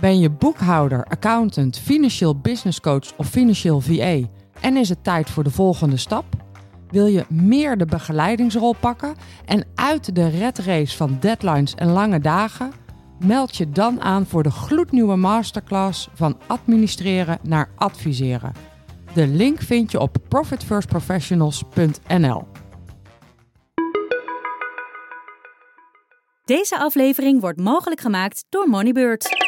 Ben je boekhouder, accountant, financieel business coach of financieel VA en is het tijd voor de volgende stap? Wil je meer de begeleidingsrol pakken en uit de red race van deadlines en lange dagen? Meld je dan aan voor de gloednieuwe masterclass van administreren naar adviseren. De link vind je op profitfirstprofessionals.nl. Deze aflevering wordt mogelijk gemaakt door Moneybird.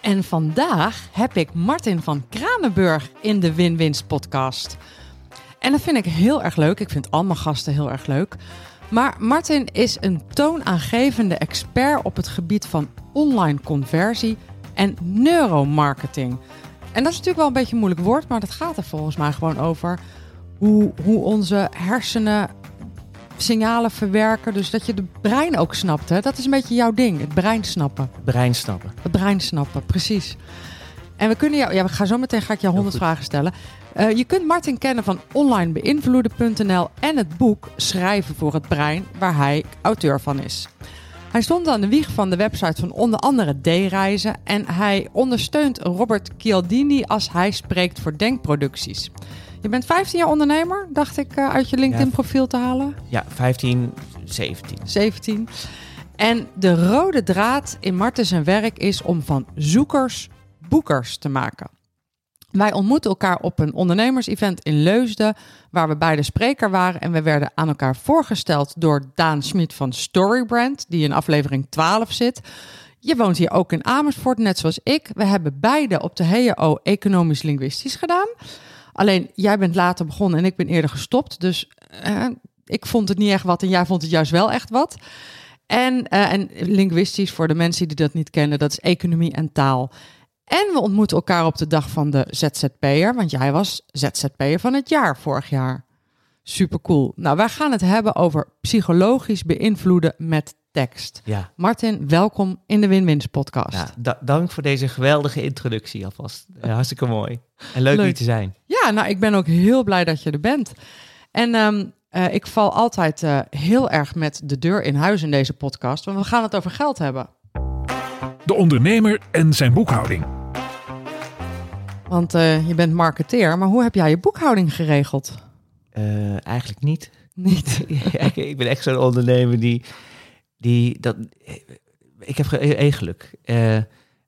En vandaag heb ik Martin van Kranenburg in de Win-Winst podcast. En dat vind ik heel erg leuk. Ik vind al mijn gasten heel erg leuk. Maar Martin is een toonaangevende expert op het gebied van online conversie en neuromarketing. En dat is natuurlijk wel een beetje een moeilijk woord, maar dat gaat er volgens mij gewoon over hoe, hoe onze hersenen signalen verwerken. Dus dat je de brein ook snapt. Hè? Dat is een beetje jouw ding, het brein snappen. Brein snappen. Het brein snappen, precies. En we kunnen jou, ja, we gaan zo meteen ga ik jou honderd vragen stellen. Uh, je kunt Martin kennen van onlinebeïnvloeden.nl en het boek Schrijven voor het brein, waar hij auteur van is. Hij stond aan de wieg van de website van onder andere D-reizen en hij ondersteunt Robert Cialdini als hij spreekt voor denkproducties. Je bent 15 jaar ondernemer, dacht ik uh, uit je LinkedIn-profiel te halen. Ja, 15, 17. 17. En de rode draad in Martens zijn werk is om van zoekers boekers te maken. Wij ontmoetten elkaar op een ondernemers-event in Leusden, waar we beide spreker waren. En we werden aan elkaar voorgesteld door Daan Schmid van Storybrand, die in aflevering 12 zit. Je woont hier ook in Amersfoort, net zoals ik. We hebben beide op de HEO economisch-linguistisch gedaan. Alleen jij bent later begonnen en ik ben eerder gestopt. Dus uh, ik vond het niet echt wat en jij vond het juist wel echt wat. En, uh, en linguistisch, voor de mensen die dat niet kennen, dat is economie en taal. En we ontmoeten elkaar op de dag van de ZZP'er, want jij was ZZP'er van het jaar vorig jaar. Super cool. Nou, wij gaan het hebben over psychologisch beïnvloeden met tekst. Ja. Martin, welkom in de Win-Wins podcast. Ja, da dank voor deze geweldige introductie alvast. Ja, hartstikke mooi. En leuk, leuk hier te zijn. Ja, nou, ik ben ook heel blij dat je er bent. En um, uh, ik val altijd uh, heel erg met de deur in huis in deze podcast, want we gaan het over geld hebben. De ondernemer en zijn boekhouding. Want uh, je bent marketeer, maar hoe heb jij je boekhouding geregeld? eigenlijk niet. Niet? ik ben echt zo'n ondernemer die die dat. Ik heb één geluk. Uh,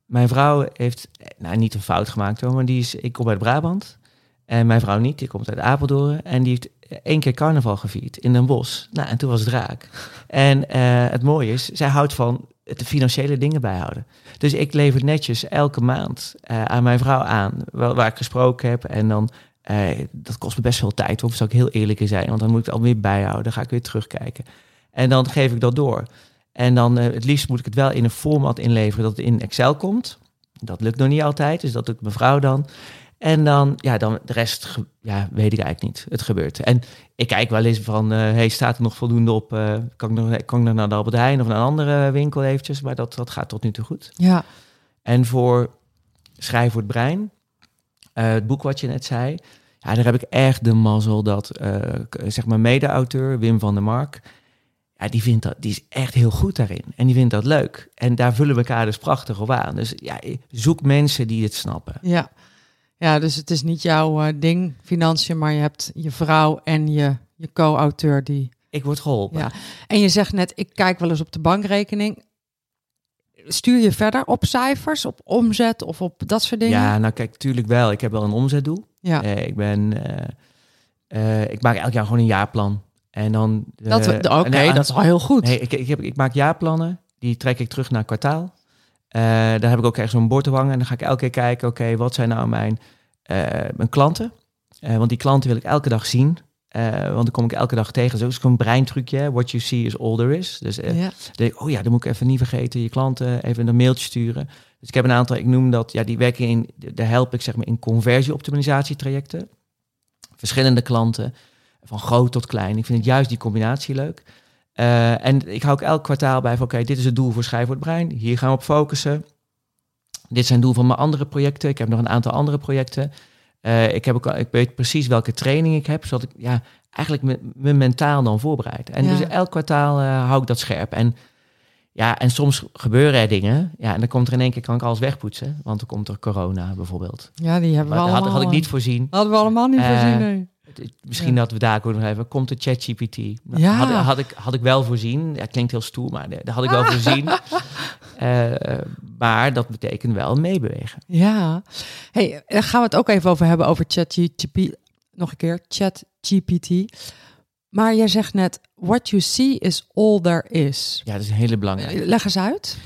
mijn vrouw heeft, nou niet een fout gemaakt hoor, maar die is, ik kom uit Brabant. En mijn vrouw niet, die komt uit Apeldoorn. En die heeft één keer carnaval gevierd in Den Bosch. Nou, en toen was het raak. En uh, het mooie is, zij houdt van de financiële dingen bijhouden. Dus ik lever netjes elke maand aan mijn vrouw aan, waar, waar ik gesproken heb. En dan, dat kost me best veel tijd, hoor, zal ik heel eerlijk zijn. Want dan moet ik het alweer bijhouden, dan ga ik weer terugkijken. En dan geef ik dat door. En dan uh, het liefst moet ik het wel in een format inleveren dat het in Excel komt. Dat lukt nog niet altijd, dus dat doet mevrouw dan. En dan, ja, dan de rest ja, weet ik eigenlijk niet. Het gebeurt. En ik kijk wel eens van, uh, hey, staat er nog voldoende op? Uh, kan, ik nog, kan ik nog naar de Albert Heijn of naar een andere winkel eventjes? Maar dat, dat gaat tot nu toe goed. Ja. En voor Schrijf voor het Brein, het boek wat je net zei... Ja, daar heb ik echt de mazzel dat, zeg maar, mede-auteur Wim van der Mark ja, die, vindt dat, die is echt heel goed daarin. En die vindt dat leuk. En daar vullen we elkaar dus prachtig op aan. Dus ja, zoek mensen die het snappen. Ja, ja dus het is niet jouw uh, ding, financiën, maar je hebt je vrouw en je, je co-auteur die... Ik word geholpen. Ja. En je zegt net, ik kijk wel eens op de bankrekening. Stuur je verder op cijfers, op omzet of op dat soort dingen? Ja, nou kijk, natuurlijk wel. Ik heb wel een omzetdoel. Ja. Uh, ik ben... Uh, ik maak elk jaar gewoon een jaarplan. En dan. Dat, Oké, okay, dat is al heel goed. Nee, ik, ik, heb, ik maak jaarplannen. Die trek ik terug naar kwartaal. Uh, daar heb ik ook echt zo'n bord te hangen. En dan ga ik elke keer kijken, oké, okay, wat zijn nou mijn, uh, mijn klanten? Uh, want die klanten wil ik elke dag zien. Eh, want dan kom ik elke dag tegen. Dat is ook zo'n breintrucje. hè. What you see is all there is. Dus eh, Ja. denk oh ja, dan moet ik even niet vergeten je klanten even een mailtje sturen. Dus ik heb een aantal, ik noem dat, ja, die werken in, daar help ik zeg maar in conversieoptimalisatietrajecten. Verschillende klanten, van groot tot klein. Ik vind het juist die combinatie leuk. Eh, en ik hou ook elk kwartaal bij van, oké, dit is het doel voor Schrijfwoord Brein. Hier gaan we op focussen. Dit zijn doel van mijn andere projecten. Ik heb nog een aantal andere projecten. Eh, ik, heb ook, ik weet precies welke training ik heb, zodat ik ja, eigenlijk me, me mentaal dan voorbereid. En Ja. dus elk kwartaal eh, hou ik dat scherp. En ja, en soms gebeuren er dingen. Ja, en dan komt er in één keer, kan ik alles wegpoetsen. Want dan komt er corona bijvoorbeeld. ja, die hebben Maar we dat allemaal. had, had ik niet voorzien. Hadden we allemaal niet voorzien, nee. Misschien dat we daar ook nog even. Komt de ChatGPT? Nou, Ja. Had, had, ik, had ik wel voorzien. Ja, klinkt heel stoer, maar dat had ik wel voorzien. Eh, maar dat betekent wel meebewegen. Ja. Hey, daar gaan we het ook even over hebben, over ChatGPT. Nog een keer, ChatGPT. Maar jij zegt net, what you see is all there is. Ja, dat is een hele belangrijke. Leg eens uit.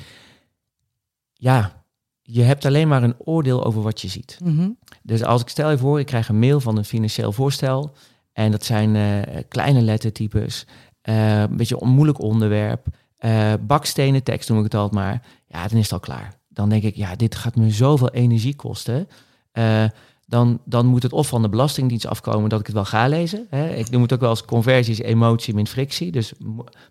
Ja, je hebt alleen maar een oordeel over wat je ziet. Mhm. Dus als ik stel je voor, ik krijg een mail van een financieel voorstel. En dat zijn eh, kleine lettertypes, eh, een beetje een moeilijk onderwerp. eh, bakstenen tekst noem ik het altijd maar. Ja, dan is het al klaar. Dan denk ik, ja, dit gaat me zoveel energie kosten. Dan, dan moet het of van de Belastingdienst afkomen dat ik het wel ga lezen. Hè. Ik noem het ook wel als conversies, emotie min frictie. Dus,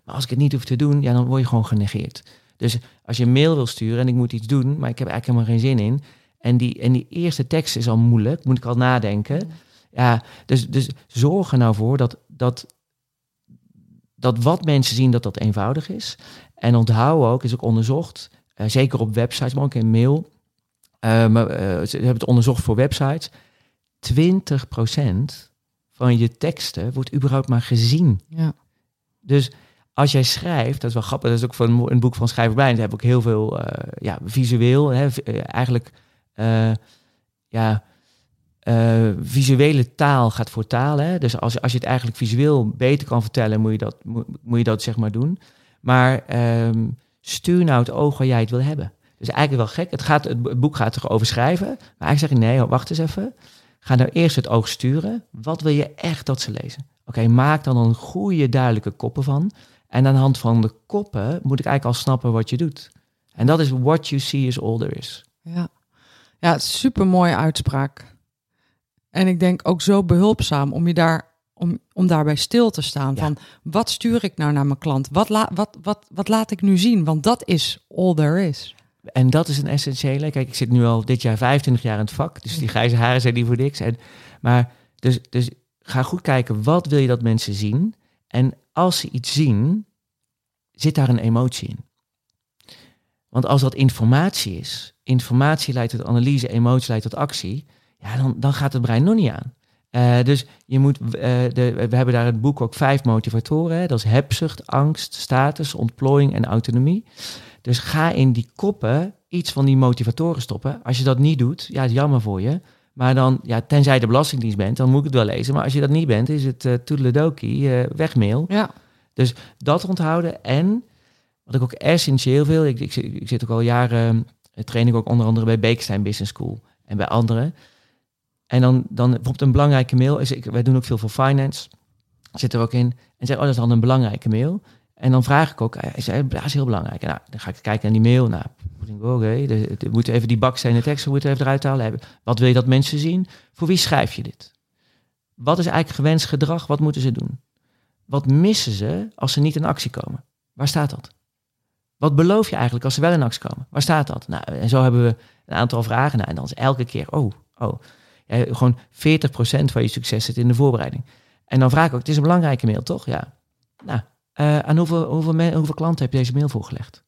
maar als ik het niet hoef te doen, ja, dan word je gewoon genegeerd. Dus als je een mail wil sturen en ik moet iets doen, maar ik heb eigenlijk helemaal geen zin in. En die, en die eerste tekst is al moeilijk, moet ik al nadenken. Ja, dus, dus zorg er nou voor dat, dat, dat wat mensen zien, dat dat eenvoudig is. En onthoud ook, is ook onderzocht, eh, zeker op websites, maar ook in mail. Maar, eh, ze hebben het onderzocht voor websites. 20% van je teksten wordt überhaupt maar gezien. Ja. Dus als jij schrijft, dat is wel grappig, dat is ook van een boek van Schrijver Brein, heb ik heel veel eh, ja, visueel, hè, eh, eigenlijk eh, ja, visuele taal gaat voor taal. Hè? Dus als, als je het eigenlijk visueel beter kan vertellen, moet je dat, moet, moet je dat zeg maar doen. Maar ehm, stuur nou het oog waar jij het wil hebben. Dus eigenlijk wel gek. Het, gaat, het bo- het boek gaat toch over schrijven. Maar eigenlijk zeg ik, nee, wacht eens even. Ga nou eerst het oog sturen. Wat wil je echt dat ze lezen? Oké, maak dan een goede, duidelijke koppen van. En aan de hand van de koppen moet ik eigenlijk al snappen wat je doet. En dat is what you see is all there is. Ja, ja super mooie uitspraak. En ik denk ook zo behulpzaam om je daar om, om daarbij stil te staan. Ja. Van wat stuur ik nou naar mijn klant? Wat, la, wat, wat, wat laat ik nu zien? Want dat is all there is. En dat is een essentiële. Kijk, ik zit nu al dit jaar 25 jaar in het vak. Dus die grijze haren zijn niet voor niks. En, maar dus, dus ga goed kijken, wat wil je dat mensen zien? En als ze iets zien, zit daar een emotie in. Want als dat informatie is, informatie leidt tot analyse, emotie leidt tot actie, ja, dan, dan gaat het brein nog niet aan. Eh, dus je moet, eh, de, we hebben daar het boek ook vijf motivatoren. Hè? Dat is hebzucht, angst, status, ontplooiing en autonomie. Dus ga in die koppen iets van die motivatoren stoppen. Als je dat niet doet, ja, is jammer voor je. Maar dan, ja, tenzij je de Belastingdienst bent, dan moet ik het wel lezen. Maar als je dat niet bent, is het uh, toedeledokie, uh, wegmail. Ja. Dus dat onthouden. En wat ik ook essentieel wil, ik, ik, ik zit ook al jaren, uh, train ik ook onder andere bij Beekstein Business School en bij anderen. En dan, dan bijvoorbeeld een belangrijke mail. Is, ik, wij doen ook veel voor finance. Zit er ook in. En zeg, oh, dat is dan een belangrijke mail. En dan vraag ik ook, hij zei, dat is heel belangrijk. En nou, dan ga ik kijken naar die mail. Nou, oké, we moeten even die bakstenen teksten moeten even eruit halen. Wat wil je dat mensen zien? Voor wie schrijf je dit? Wat is eigenlijk gewenst gedrag? Wat moeten ze doen? Wat missen ze als ze niet in actie komen? Waar staat dat? Wat beloof je eigenlijk als ze wel in actie komen? Waar staat dat? Nou, en zo hebben we een aantal vragen. Nou, en dan is elke keer, oh, oh. Gewoon 40% van je succes zit in de voorbereiding. En dan vraag ik ook, het is een belangrijke mail, toch? Ja. Nou, uh, aan hoeveel, hoeveel, hoeveel klanten heb je deze mail voorgelegd?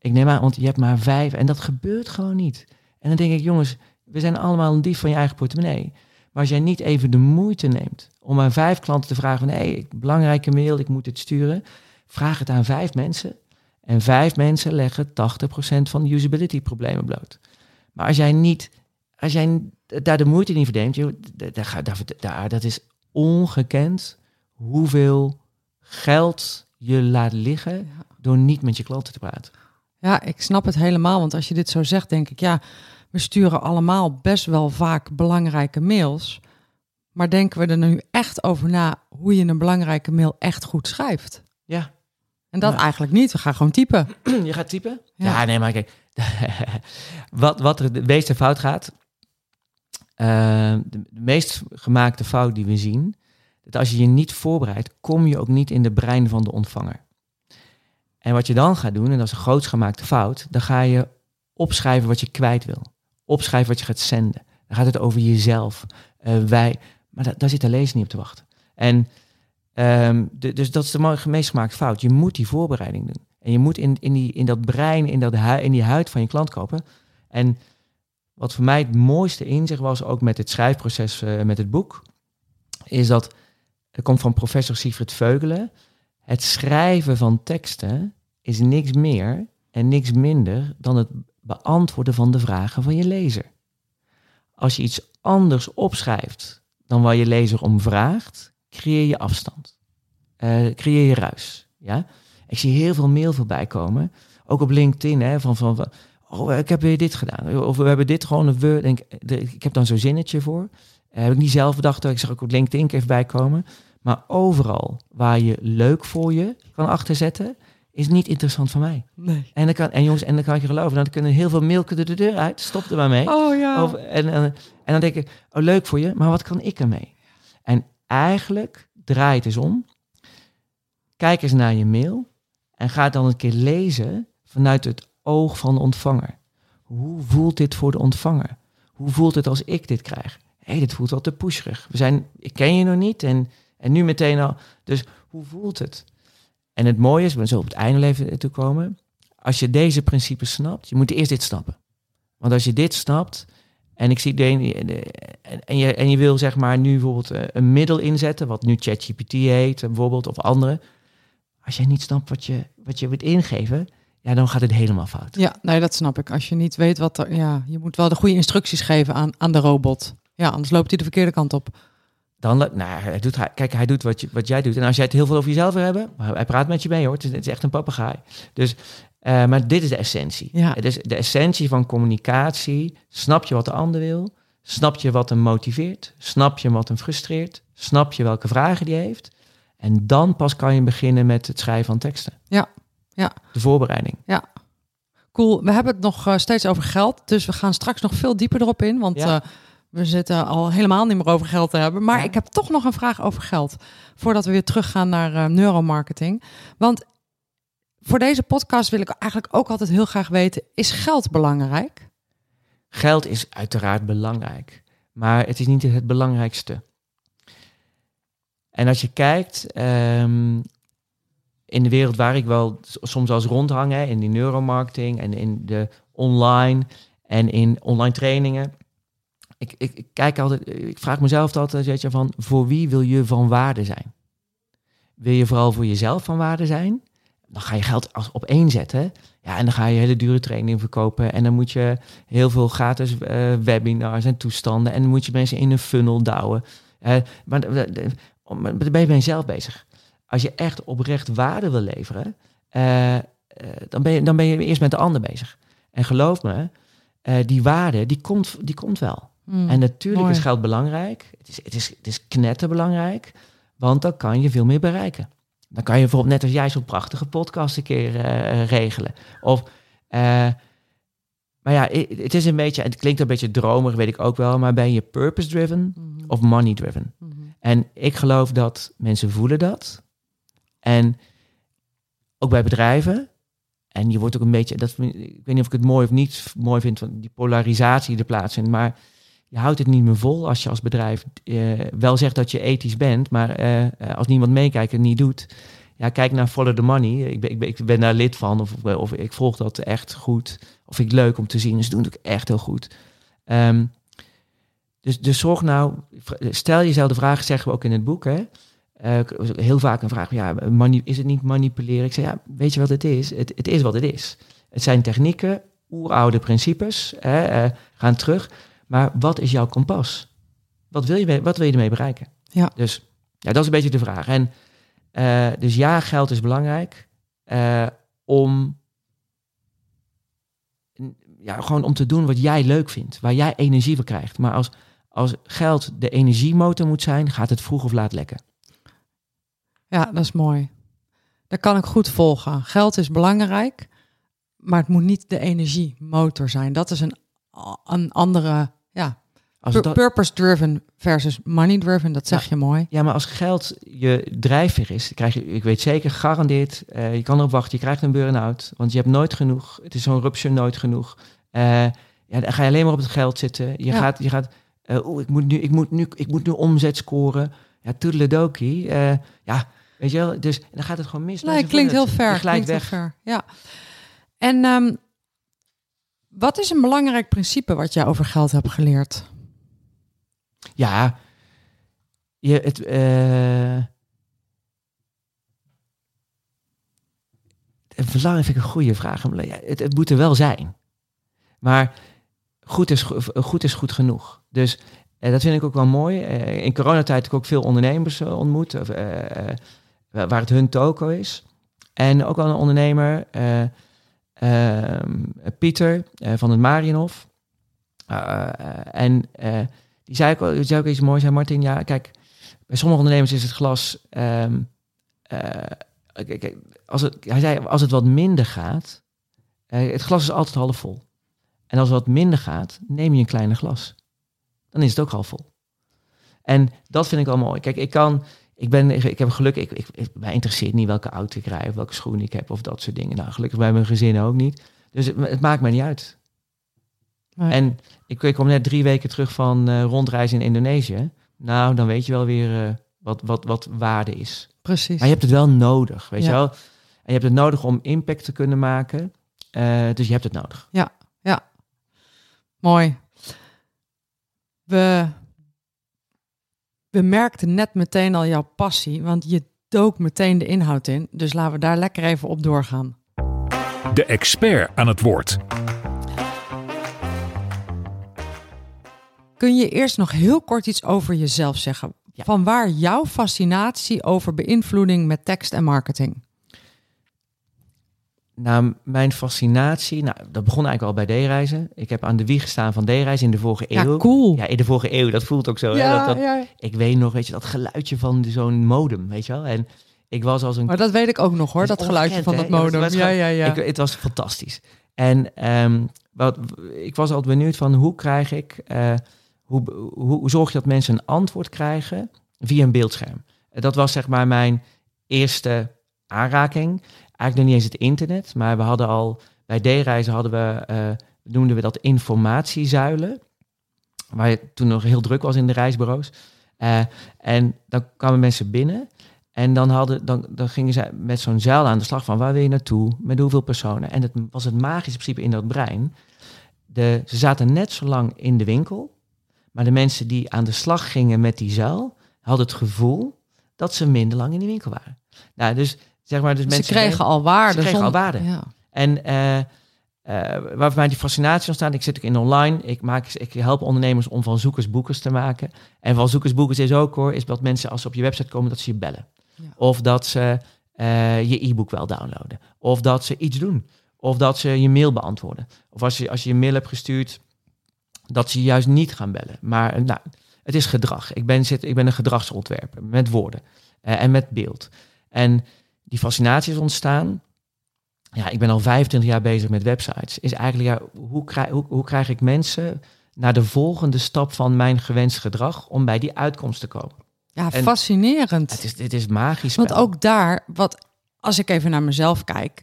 Ik neem aan, want je hebt maar vijf en dat gebeurt gewoon niet. En dan denk ik, jongens, we zijn allemaal een dief van je eigen portemonnee. Maar als jij niet even de moeite neemt om aan vijf klanten te vragen van, hé, hey, belangrijke mail, ik moet dit sturen. Vraag het aan vijf mensen. En vijf mensen leggen 80% van de usability problemen bloot. Maar als jij niet, als jij daar de moeite niet verdeemt, joh, daar, daar, daar, dat is ongekend hoeveel geld je laat liggen door niet met je klanten te praten. Ja, ik snap het helemaal. Want als je dit zo zegt, denk ik, ja, we sturen allemaal best wel vaak belangrijke mails. Maar denken we er nu echt over na hoe je een belangrijke mail echt goed schrijft? Ja. En dat Ja. eigenlijk niet. We gaan gewoon typen. Je gaat typen? Ja. Ja, nee, maar kijk. wat, wat er de meeste fout gaat. eh, de, de meest gemaakte fout die we zien. Dat als je je niet voorbereidt, kom je ook niet in de brein van de ontvanger. En wat je dan gaat doen, en dat is een groots gemaakte fout, dan ga je opschrijven wat je kwijt wil. Opschrijven wat je gaat zenden. Dan gaat het over jezelf. eh, wij. Maar da- daar zit de lezer niet op te wachten. En ehm, dus dat is de meest gemaakte fout. Je moet die voorbereiding doen. En je moet in, in, die, in dat brein, in, dat in die huid van je klant kopen. En wat voor mij het mooiste inzicht was, ook met het schrijfproces eh, met het boek, is dat, het komt van professor Siegfried Veugelen, het schrijven van teksten is niks meer en niks minder dan het beantwoorden van de vragen van je lezer. Als je iets anders opschrijft dan waar je lezer om vraagt, creëer je afstand. Eh, creëer je ruis. Ja? Ik zie heel veel mail voorbij komen. Ook op LinkedIn. Hè, van, van, oh, ik heb weer dit gedaan. Of we hebben dit gewoon een Word. De- ik heb dan zo'n zinnetje voor. Eh, heb ik niet zelf bedacht. Ik zag ook op LinkedIn even bijkomen. Maar overal waar je leuk voor je kan achterzetten, is niet interessant voor mij. Nee. En, dan kan, en jongens, en dan kan je geloven, dan kunnen heel veel mail kunnen de deur uit. Stop er maar mee. Oh ja. En, en, en dan denk ik, oh leuk voor je, maar wat kan ik ermee? En eigenlijk draai het eens om. Kijk eens naar je mail en ga het dan een keer lezen vanuit het oog van de ontvanger. Hoe voelt dit voor de ontvanger? Hoe voelt het als ik dit krijg? Hé, dit voelt wel te pusherig. We zijn, ik ken je nog niet en, en nu meteen al. Dus hoe voelt het? En het mooie is, we zullen op het einde even toe komen. Als je deze principes snapt, je moet eerst dit snappen. Want als je dit snapt, en ik zie de, en, je, en je wil zeg maar nu bijvoorbeeld eh, een middel inzetten, wat nu ChatGPT heet, bijvoorbeeld, of andere. Als jij niet snapt wat je, wat je wilt ingeven, ja, dan gaat het helemaal fout. Ja, nee, dat snap ik. Als je niet weet wat er... Ja, je moet wel de goede instructies geven aan, aan de robot. Ja, anders loopt hij de verkeerde kant op. Dan, nou, hij doet, hij- kijk, hij doet wat, je, wat jij doet. En als jij het heel veel over jezelf wil hebben, hij praat met je mee hoor. Het is, het is echt een papegaai. Dus, eh, maar dit is de essentie. Ja. Het is de essentie van communicatie. Snap je wat de ander wil? Snap je wat hem motiveert? Snap je wat hem frustreert? Snap je welke vragen die heeft? En dan pas kan je beginnen met het schrijven van teksten. Ja, ja. De voorbereiding. Cool. We hebben het nog eh, steeds over geld. Dus we gaan straks nog veel dieper erop in. Want Ja. eh, we zitten al helemaal niet meer over geld te hebben. Maar Ja. ik heb toch nog een vraag over geld. Voordat we weer teruggaan naar eh, neuromarketing. Want voor deze podcast wil ik eigenlijk ook altijd heel graag weten: is geld belangrijk? Geld is uiteraard belangrijk, maar het is niet het belangrijkste. En als je kijkt ehm, in de wereld waar ik wel soms als rondhang, hè, in die neuromarketing en in de online en in online trainingen. Ik, ik, kijk altijd, ik vraag mezelf altijd, weet je, van voor wie wil je van waarde zijn? Wil je vooral voor jezelf van waarde zijn? Dan ga je geld als op één zetten. Ja, en dan ga je hele dure training verkopen. En dan moet je heel veel gratis eh, webinars en toestanden. En dan moet je mensen in een funnel douwen. Eh, maar dan ben je bij jezelf bezig. Als je echt oprecht waarde wil leveren, eh, eh, dan, ben je, dan ben je eerst met de ander bezig. En geloof me, eh, die waarde, die komt, die komt wel. Hmm. En natuurlijk mooi. is geld belangrijk. Het is, het, is, het is knetterbelangrijk, want dan kan je veel meer bereiken. Dan kan je bijvoorbeeld net als jij zo'n prachtige podcast een keer eh, regelen. Of, eh, maar ja, het is een beetje, het klinkt een beetje dromerig, weet ik ook wel, maar ben je purpose-driven Mhm. of money-driven? Mhm. En ik geloof dat mensen voelen dat. En ook bij bedrijven. En je wordt ook een beetje, dat, ik weet niet of ik het mooi of niet mooi vind, van die polarisatie die er plaatsvindt. Maar je houdt het niet meer vol als je als bedrijf eh, wel zegt dat je ethisch bent, maar eh, eh, als niemand meekijkt en niet doet. Ja, kijk naar Follow the Money. Ik ben, ik ben, ik ben daar lid van, of, of ik volg dat echt goed. Of ik leuk om te zien. Ze doen het ook echt heel goed. Ehm, dus, dus zorg nou, stel jezelf de vraag, zeggen we ook in het boek, hè. Heel vaak een vraag, ja, is het niet manipuleren? Ik zeg, ja, weet je wat het is? Het, het is wat het is. Het zijn technieken, oeroude principes, hè, gaan terug. Maar wat is jouw kompas? Wat wil je, wat wil je ermee bereiken? Ja. Dus ja, dat is een beetje de vraag. En eh, dus ja, geld is belangrijk eh, om ja, gewoon om te doen wat jij leuk vindt, waar jij energie van krijgt. Maar als, als geld de energiemotor moet zijn, gaat het vroeg of laat lekken. Ja, dat is mooi. Dat kan ik goed volgen. Geld is belangrijk, maar het moet niet de energiemotor zijn. Dat is een, een andere, ja, Als dat- purpose-driven versus money-driven. Dat zeg je mooi. ja, maar als geld je drijfveer is, krijg je, ik weet zeker, gegarandeerd, eh, je kan erop wachten, je krijgt een burn-out, want je hebt nooit genoeg. Het is zo'n rupture nooit genoeg. Eh, ja, dan ga je alleen maar op het geld zitten. Je Ja. gaat, je gaat eh, oeh, ik moet nu, ik moet nu, ik moet nu omzet scoren. Ja, toedeledokie. Ja, weet je wel, dus dan gaat het gewoon mis. Nee, klinkt heel ver. Klinkt heel weg. ver. Ja. En ehm, wat is een belangrijk principe wat jij over geld hebt geleerd? Ja, je, het, eh het belangrijk vind ik een goede vraag. het, het moet er wel zijn. Maar goed is, go- goed is goed genoeg. Dus eh, dat vind ik ook wel mooi. Eh, in coronatijd heb ik ook veel ondernemers ontmoet. Waar het hun toko is. En ook wel een ondernemer, Pieter eh, van het Marienhof. Eh, eh, en die zei ook, die zei ook iets moois. Zei Martin, ja, kijk, bij sommige ondernemers is het glas. ehm, eh, kijk, als het, hij zei, als het wat minder gaat, het glas is altijd half vol. En als het wat minder gaat, neem je een kleiner glas. Dan is het ook half vol. En dat vind ik wel mooi. Kijk, ik kan, ik ben, ik heb geluk, ik, ik, ik- mij interesseert niet welke auto ik rijd, of welke schoenen ik heb, of dat soort dingen. Nou, gelukkig bij mijn gezin ook niet. Dus het, het maakt mij niet uit. Nee. En ik, ik kwam net drie weken terug van eh, rondreizen in Indonesië. Nou, dan weet je wel weer eh, wat, wat, wat waarde is. Precies. Maar je hebt het wel nodig, weet Ja. je wel. En je hebt het nodig om impact te kunnen maken. Eh, dus je hebt het nodig. Mooi. We, we merkten net meteen al jouw passie, want je dook meteen de inhoud in. Dus laten we daar lekker even op doorgaan. De expert aan het woord. Kun je eerst nog heel kort iets over jezelf zeggen? Ja. Van waar jouw fascinatie over beïnvloeding met tekst en marketing? Nou, mijn fascinatie, nou, dat begon eigenlijk al bij D-reizen. Ik heb aan de wieg gestaan van D-reizen in de vorige Ja, eeuw. cool. Ja, in de vorige eeuw, dat voelt ook zo. hè, dat, dat, ja. Ik weet nog, weet je, dat geluidje van zo'n modem, weet je wel. En ik was als een Maar dat weet ik ook nog hoor, Dat geluidje van dat? Ja, modem. Ja, ja, ja. Ik, het was fantastisch. En ehm, wat, ik was altijd benieuwd van hoe krijg ik, eh, hoe, hoe, hoe zorg je dat mensen een antwoord krijgen via een beeldscherm? Dat was zeg maar mijn eerste aanraking. Eigenlijk nog niet eens het internet, maar we hadden al bij D-reizen hadden we, eh, noemden we dat informatiezuilen. Waar je toen nog heel druk was in de reisbureaus. Eh, en dan kwamen mensen binnen en dan, hadden, dan, dan gingen ze met zo'n zuil aan de slag van waar wil je naartoe, met hoeveel personen. En het was het magische principe in dat brein. De, ze zaten net zo lang in de winkel, maar de mensen die aan de slag gingen met die zuil, hadden het gevoel dat ze minder lang in de winkel waren. Nou, dus zeg maar, dus Ze mensen kregen al waarde. Ze kregen al waarde. Ja. en eh eh, waar voor mij die fascinatie ontstaat, ik zit ook in online. Ik, maak, ik help ondernemers om van zoekers boekers te maken. En van zoekers boekers is ook hoor, is dat mensen als ze op je website komen, dat ze je bellen. Ja. Of dat ze eh, je e-book wel downloaden. Of dat ze iets doen. Of dat ze je mail beantwoorden. Of als je, als je je mail hebt gestuurd, dat ze je juist niet gaan bellen. Maar nou, het is gedrag. Ik ben, zit, ik ben een gedragsontwerper met woorden en met beeld. En die fascinatie is ontstaan. Ja, ik ben al 25 jaar bezig met websites. Is eigenlijk, ja, hoe, krijg, hoe, hoe krijg ik mensen naar de volgende stap van mijn gewenst gedrag om bij die uitkomst te komen? ja, En- fascinerend. Het is, dit is magisch. Want ook daar, wat, als ik even naar mezelf kijk,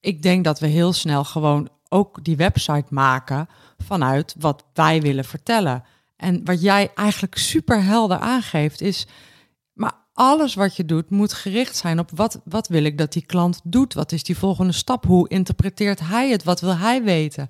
ik denk dat we heel snel gewoon ook die website maken vanuit wat wij willen vertellen. En wat jij eigenlijk super helder aangeeft is, alles wat je doet moet gericht zijn op wat, wat wil ik dat die klant doet? Wat is die volgende stap? Hoe interpreteert hij het? Wat wil hij weten?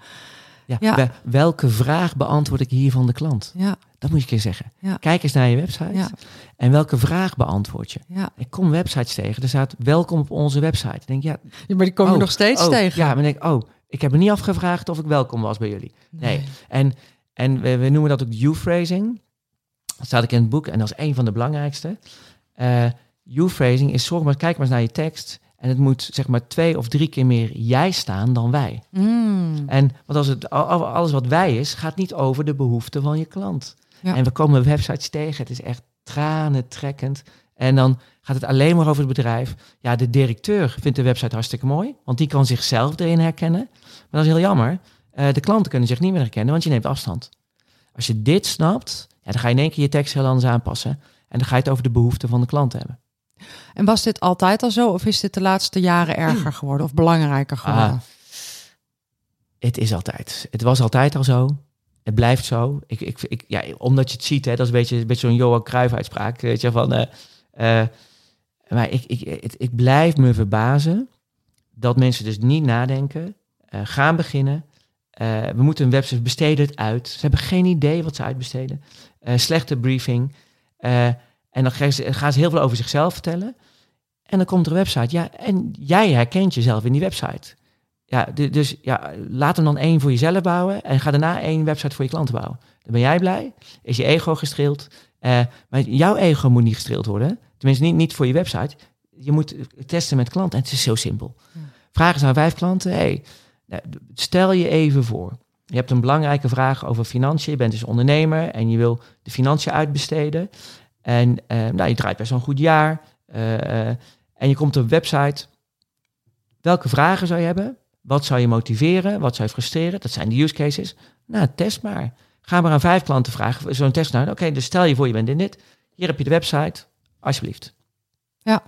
ja, ja. wel- Welke vraag beantwoord ik hier van de klant? Ja, Dat moet je een keer zeggen. Ja. Kijk eens naar je website. En welke vraag beantwoord je? ja. Ik kom websites tegen. Er staat welkom op onze website. Ik denk, ja, ja maar die komen oh, nog steeds oh, tegen. Ja, maar denk ik, oh, ik heb me niet afgevraagd of ik welkom was bij jullie. Nee. En, en we, we noemen dat ook U-phrasing. Dat staat ook in het boek en dat is een van de belangrijkste. Eh U-phrasing is zorg maar, kijk maar eens naar je tekst. En het moet zeg maar twee of drie keer meer jij staan dan wij. Mm. En want als het al- al- alles wat wij is, gaat niet over de behoeften van je klant. Ja. En we komen websites tegen. Het is echt tranentrekkend. En dan gaat het alleen maar over het bedrijf. Ja, de directeur vindt de website hartstikke mooi, want die kan zichzelf erin herkennen. Maar dat is heel jammer. Eh, de klanten kunnen zich niet meer herkennen, want je neemt afstand. Als je dit snapt, ja, dan ga je in één keer je tekst heel anders aanpassen. En dan ga je het over de behoeften van de klant hebben. En was dit altijd al zo? Of is dit de laatste jaren erger geworden of belangrijker geworden? Ah, het is altijd. Het was altijd al zo. Het blijft zo. Ik, ik, ik, ja, omdat je het ziet, hè, dat is een beetje, een beetje zo'n Johan Cruijff uitspraak. Weet je, van, eh, eh, maar ik, ik, ik blijf me verbazen dat mensen dus niet nadenken, eh, gaan beginnen. We moeten een website besteden het uit. Ze hebben geen idee wat ze uitbesteden. Slechte briefing. Eh, en dan gaan ze, gaan ze heel veel over zichzelf vertellen. En dan komt er een website. Ja, en jij herkent jezelf in die website. Ja, du- dus ja, laat hem dan één voor jezelf bouwen. En ga daarna één website voor je klanten bouwen. Dan ben jij blij. Is je ego gestreeld. Eh, maar jouw ego moet niet gestreeld worden. Tenminste, niet, niet voor je website. Je moet testen met klanten. En het is zo simpel. Vraag eens aan vijf klanten. Hey, nou, stel je even voor. Je hebt een belangrijke vraag over financiën. Je bent dus ondernemer en je wil de financiën uitbesteden. En eh, nou, je draait best wel een goed jaar. Eh, eh, en je komt op een website. Welke vragen zou je hebben? Wat zou je motiveren? Wat zou je frustreren? Dat zijn de use cases. Nou, test maar. Ga maar aan vijf klanten vragen. Zo'n test nou. Oké, dus stel je voor je bent in dit. Hier heb je de website. Alsjeblieft. Ja.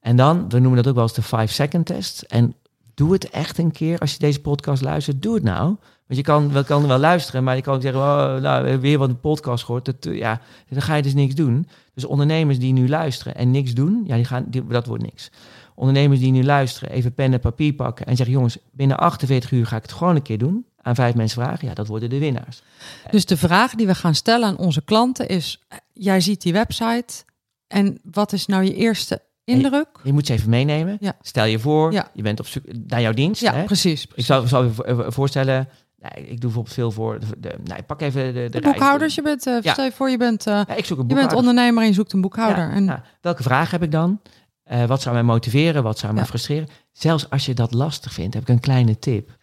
En dan, we noemen dat ook wel eens de 5-second test. En doe het echt een keer als je deze podcast luistert. Doe het nou. Want je kan, wel, kan wel luisteren, maar je kan ook zeggen, oh, nou, weer wat een podcast gehoord. Dat, eh, ja, dan ga je dus niks doen. Dus ondernemers die nu luisteren en niks doen, ja, die gaan, die, dat wordt niks. Ondernemers die nu luisteren, even pen en papier pakken en zeggen, jongens, binnen 48 uur ga ik het gewoon een keer doen. Aan vijf mensen vragen, ja, dat worden de winnaars. Dus de vraag die we gaan stellen aan onze klanten is: eh, jij ziet die website en wat is nou je eerste indruk? Je moet ze even meenemen. Ja. Stel je voor, Ja. je bent op zoek naar jouw dienst. Ja, hè? precies. Ik zou, zou je vo- voorstellen, nou, ik doe bijvoorbeeld veel voor, de, de, nou, pak even de, de, boekhouders, je bent, eh, Ja. stel je voor, je bent, eh, Ja, ik zoek een je bent boekhouder. ondernemer en je zoekt een boekhouder. Ja, en, nou, welke vraag heb ik dan? Eh, wat zou mij motiveren? Wat zou mij frustreren? Zelfs als je dat lastig vindt, heb ik een kleine tip.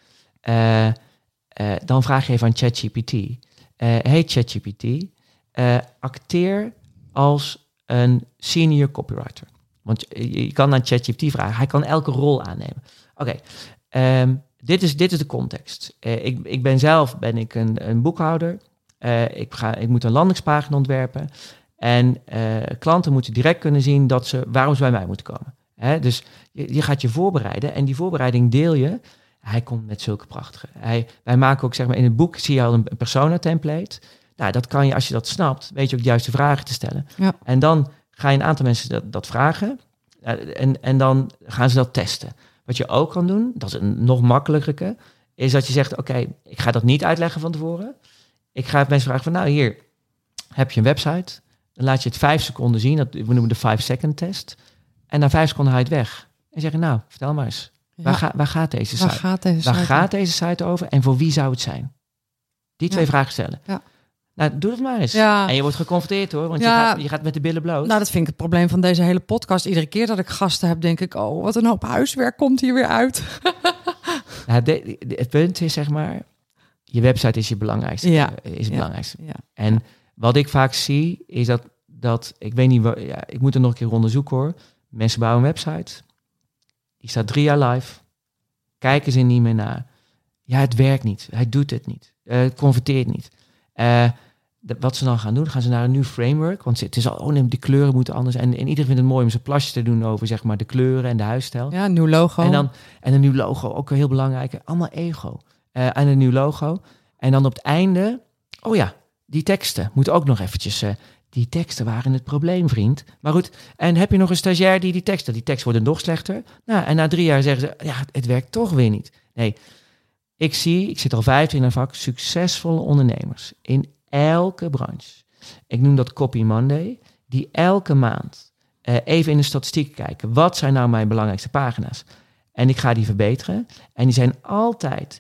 Dan vraag je even aan ChatGPT. Hey ChatGPT, acteer als een senior copywriter. Want je, je kan aan ChatGPT vragen. Hij kan elke rol aannemen. Oké, ehm, dit, is, dit is de context. Eh, ik, ik ben zelf ben ik een, een boekhouder. Eh, ik, ga, ik moet een landingspagina ontwerpen. En eh, klanten moeten direct kunnen zien dat ze, waarom ze bij mij moeten komen. Hè? Dus je, je gaat je voorbereiden en die voorbereiding deel je. Hij komt met zulke prachtige. Hij, wij maken ook, zeg maar, in het boek zie je al een, een persona-template. Nou, dat kan je, als je dat snapt, weet je ook de juiste vragen te stellen. Ja. En dan ga je een aantal mensen dat, dat vragen. En, en dan gaan ze dat testen. Wat je ook kan doen, dat is een nog makkelijker, is dat je zegt, oké, ik ga dat niet uitleggen van tevoren. Ik ga mensen vragen van, nou hier, heb je een website? Dan laat je het vijf seconden zien, dat, we noemen de five second test. En na vijf seconden haal je het weg. En zeg je, nou, vertel maar eens. Ja. Waar, ga, waar gaat deze Waar site? gaat deze Waar site gaat deze site over en voor wie zou het zijn? Die twee Ja. vragen stellen. Ja. Nou, doe het maar eens. Ja. En je wordt geconfronteerd hoor, want je, gaat, je gaat met de billen bloot. Nou, dat vind ik het probleem van deze hele podcast. Iedere keer dat ik gasten heb, denk ik, oh, wat een hoop huiswerk komt hier weer uit. Nou, de- de- het punt is zeg maar, je website is je belangrijkste. Ja. eh, Is het belangrijkste. En wat ik vaak zie, is dat, dat ik weet niet, waar, ja, ik moet er nog een keer onderzoeken hoor. Mensen bouwen een website, die staat drie jaar live, kijken ze niet meer naar. Ja, het werkt niet, hij doet het niet, Eh, het converteert niet. Eh, de- wat ze dan gaan doen, gaan ze naar een nieuw framework, want het is al, oh nee, de kleuren moeten anders. En, en iedereen vindt het mooi om zijn plasje te doen over zeg maar de kleuren en de huisstijl. Ja, nieuw logo. En, dan, en een nieuw logo, ook heel belangrijk. Allemaal ego. Eh, en een nieuw logo. En dan op het einde, oh ja, die teksten moeten ook nog eventjes... eh, die teksten waren het probleem, vriend. Maar goed, en heb je nog een stagiair die die teksten... Die teksten worden nog slechter. Nou, en na drie jaar zeggen ze, ja, het werkt toch weer niet. Nee, ik zie, ik zit al vijftien in een vak, succesvolle ondernemers in elke branche. Ik noem dat Copy Monday, die elke maand eh, even in de statistiek kijken. Wat zijn nou mijn belangrijkste pagina's? En ik ga die verbeteren. En die zijn altijd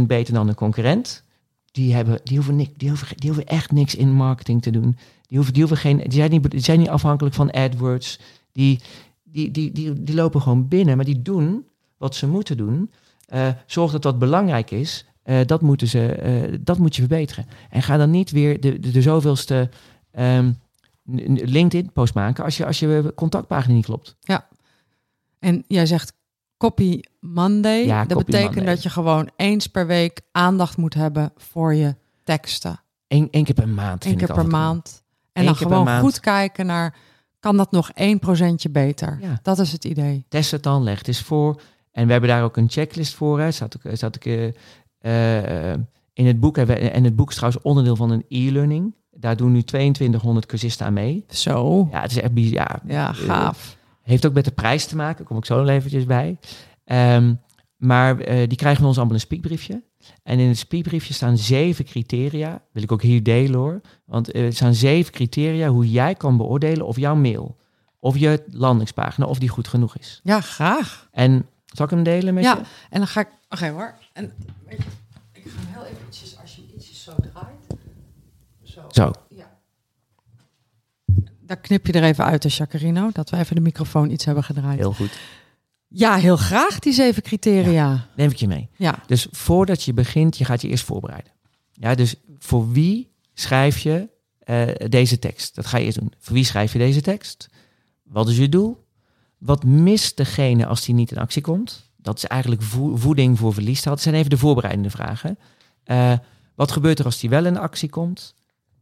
1% beter dan een concurrent. Die, hebben, die, hoeven niks, die, hoeven, die hoeven echt niks in marketing te doen. Die, hoeven, die, hoeven geen, die, zijn niet, die zijn niet afhankelijk van AdWords. Die, die, die, die, die lopen gewoon binnen, maar die doen wat ze moeten doen. Eh, zorg dat dat belangrijk is. Eh, dat, moeten ze, eh, dat moet je verbeteren. En ga dan niet weer de, de, de zoveelste ehm, LinkedIn-post maken als je, als je contactpagina niet klopt. En jij zegt copy Monday. Ja, dat copy betekent Monday. dat je gewoon eens per week aandacht moet hebben voor je teksten. Eén één keer per maand. Eén keer per maand. En Eén dan gewoon goed kijken naar, kan dat nog 1% beter? Ja. Dat is het idee. Test het dan, leg het eens voor. En we hebben daar ook een checklist voor. Hè. Zat ik, zat ik eh, in het boek. hebben we- En het boek is trouwens onderdeel van een e-learning. Daar doen nu 2200 cursisten aan mee. Zo. Ja, het is echt bizar. Ja, Ja, gaaf. heeft ook met de prijs te maken. Daar kom ik zo nog eventjes bij. Ehm, maar eh, die krijgen van ons allemaal een speakbriefje. En in het speakbriefje staan zeven criteria. Wil ik ook hier delen hoor. Want eh, er staan zeven criteria hoe jij kan beoordelen of jouw mail, of je landingspagina, of die goed genoeg is. Ja, graag. En zal ik hem delen met Ja, je? en dan ga ik... Oké hoor. En weet je, ik ga hem heel eventjes, als je hem ietsjes zo draait. Zo. Zo. Ja. Daar knip je er even uit, hè, Jacarino, dat we even de microfoon iets hebben gedraaid. Heel goed. Ja, heel graag die zeven criteria. Neem ik je mee. Ja. Dus voordat je begint, je gaat je eerst voorbereiden. Ja, dus voor wie schrijf je eh, deze tekst? Dat ga je eerst doen. Voor wie schrijf je deze tekst? Wat is je doel? Wat mist degene als die niet in actie komt? Dat is eigenlijk vo- voeding voor verlies. Dat zijn even de voorbereidende vragen. Eh, wat gebeurt er als die wel in actie komt?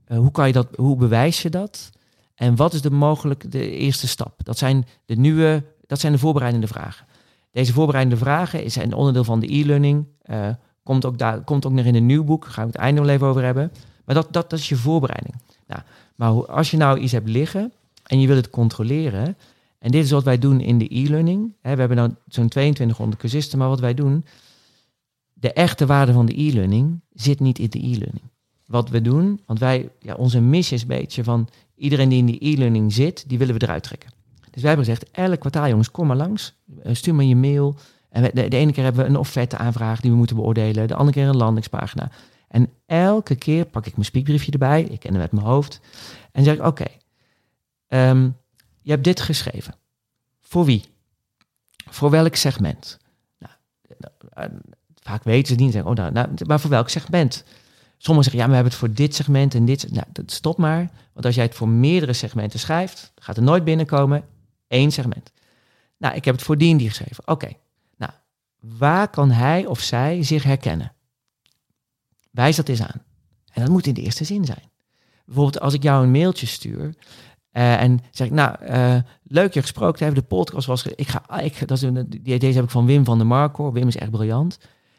Eh, hoe, kan je dat, hoe bewijs je dat? En wat is de mogelijk de eerste stap? Dat zijn de nieuwe, dat zijn de voorbereidende vragen. Deze voorbereidende vragen is een onderdeel van de e-learning. Eh, komt, ook daar, komt ook nog in een nieuw boek. Daar gaan we het einde nog even over hebben. Maar dat, dat, dat is je voorbereiding. Nou, maar als je nou iets hebt liggen en je wil het controleren. En dit is wat wij doen in de e-learning. We hebben nou zo'n 2200 cursisten. Maar wat wij doen, de echte waarde van de e-learning zit niet in de e-learning. Wat we doen, want wij, ja, onze missie is een beetje van iedereen die in die e-learning zit, die willen we eruit trekken. Dus wij hebben gezegd, elk kwartaal jongens, kom maar langs. Eh, Stuur maar je mail. En de, de ene keer hebben we een offerte aanvraag die we moeten beoordelen. De andere keer een landingspagina. En elke keer pak ik mijn speakbriefje erbij. Ik ken hem met mijn hoofd. En zeg ik, oké, ehm, je hebt dit geschreven. Voor wie? Voor welk segment? Nou, eh, vaak weten ze niet. Zeggen, oh, nou, nou, maar voor welk segment? Sommigen zeggen, ja, maar we hebben het voor dit segment en dit. Nou, stop maar. Want als jij het voor meerdere segmenten schrijft, gaat er nooit binnenkomen één segment. Nou, ik heb het voor die en die geschreven. Oké. Nou, waar kan hij of zij zich herkennen? Wijs dat eens aan. En dat moet in de eerste zin zijn. Bijvoorbeeld als ik jou een mailtje stuur eh, en zeg ik, nou, eh, leuk je gesproken te hebben, de podcast was, ik ga, ah, ik, dat is die, deze heb ik van Wim van der Mark hoor. Wim is echt briljant.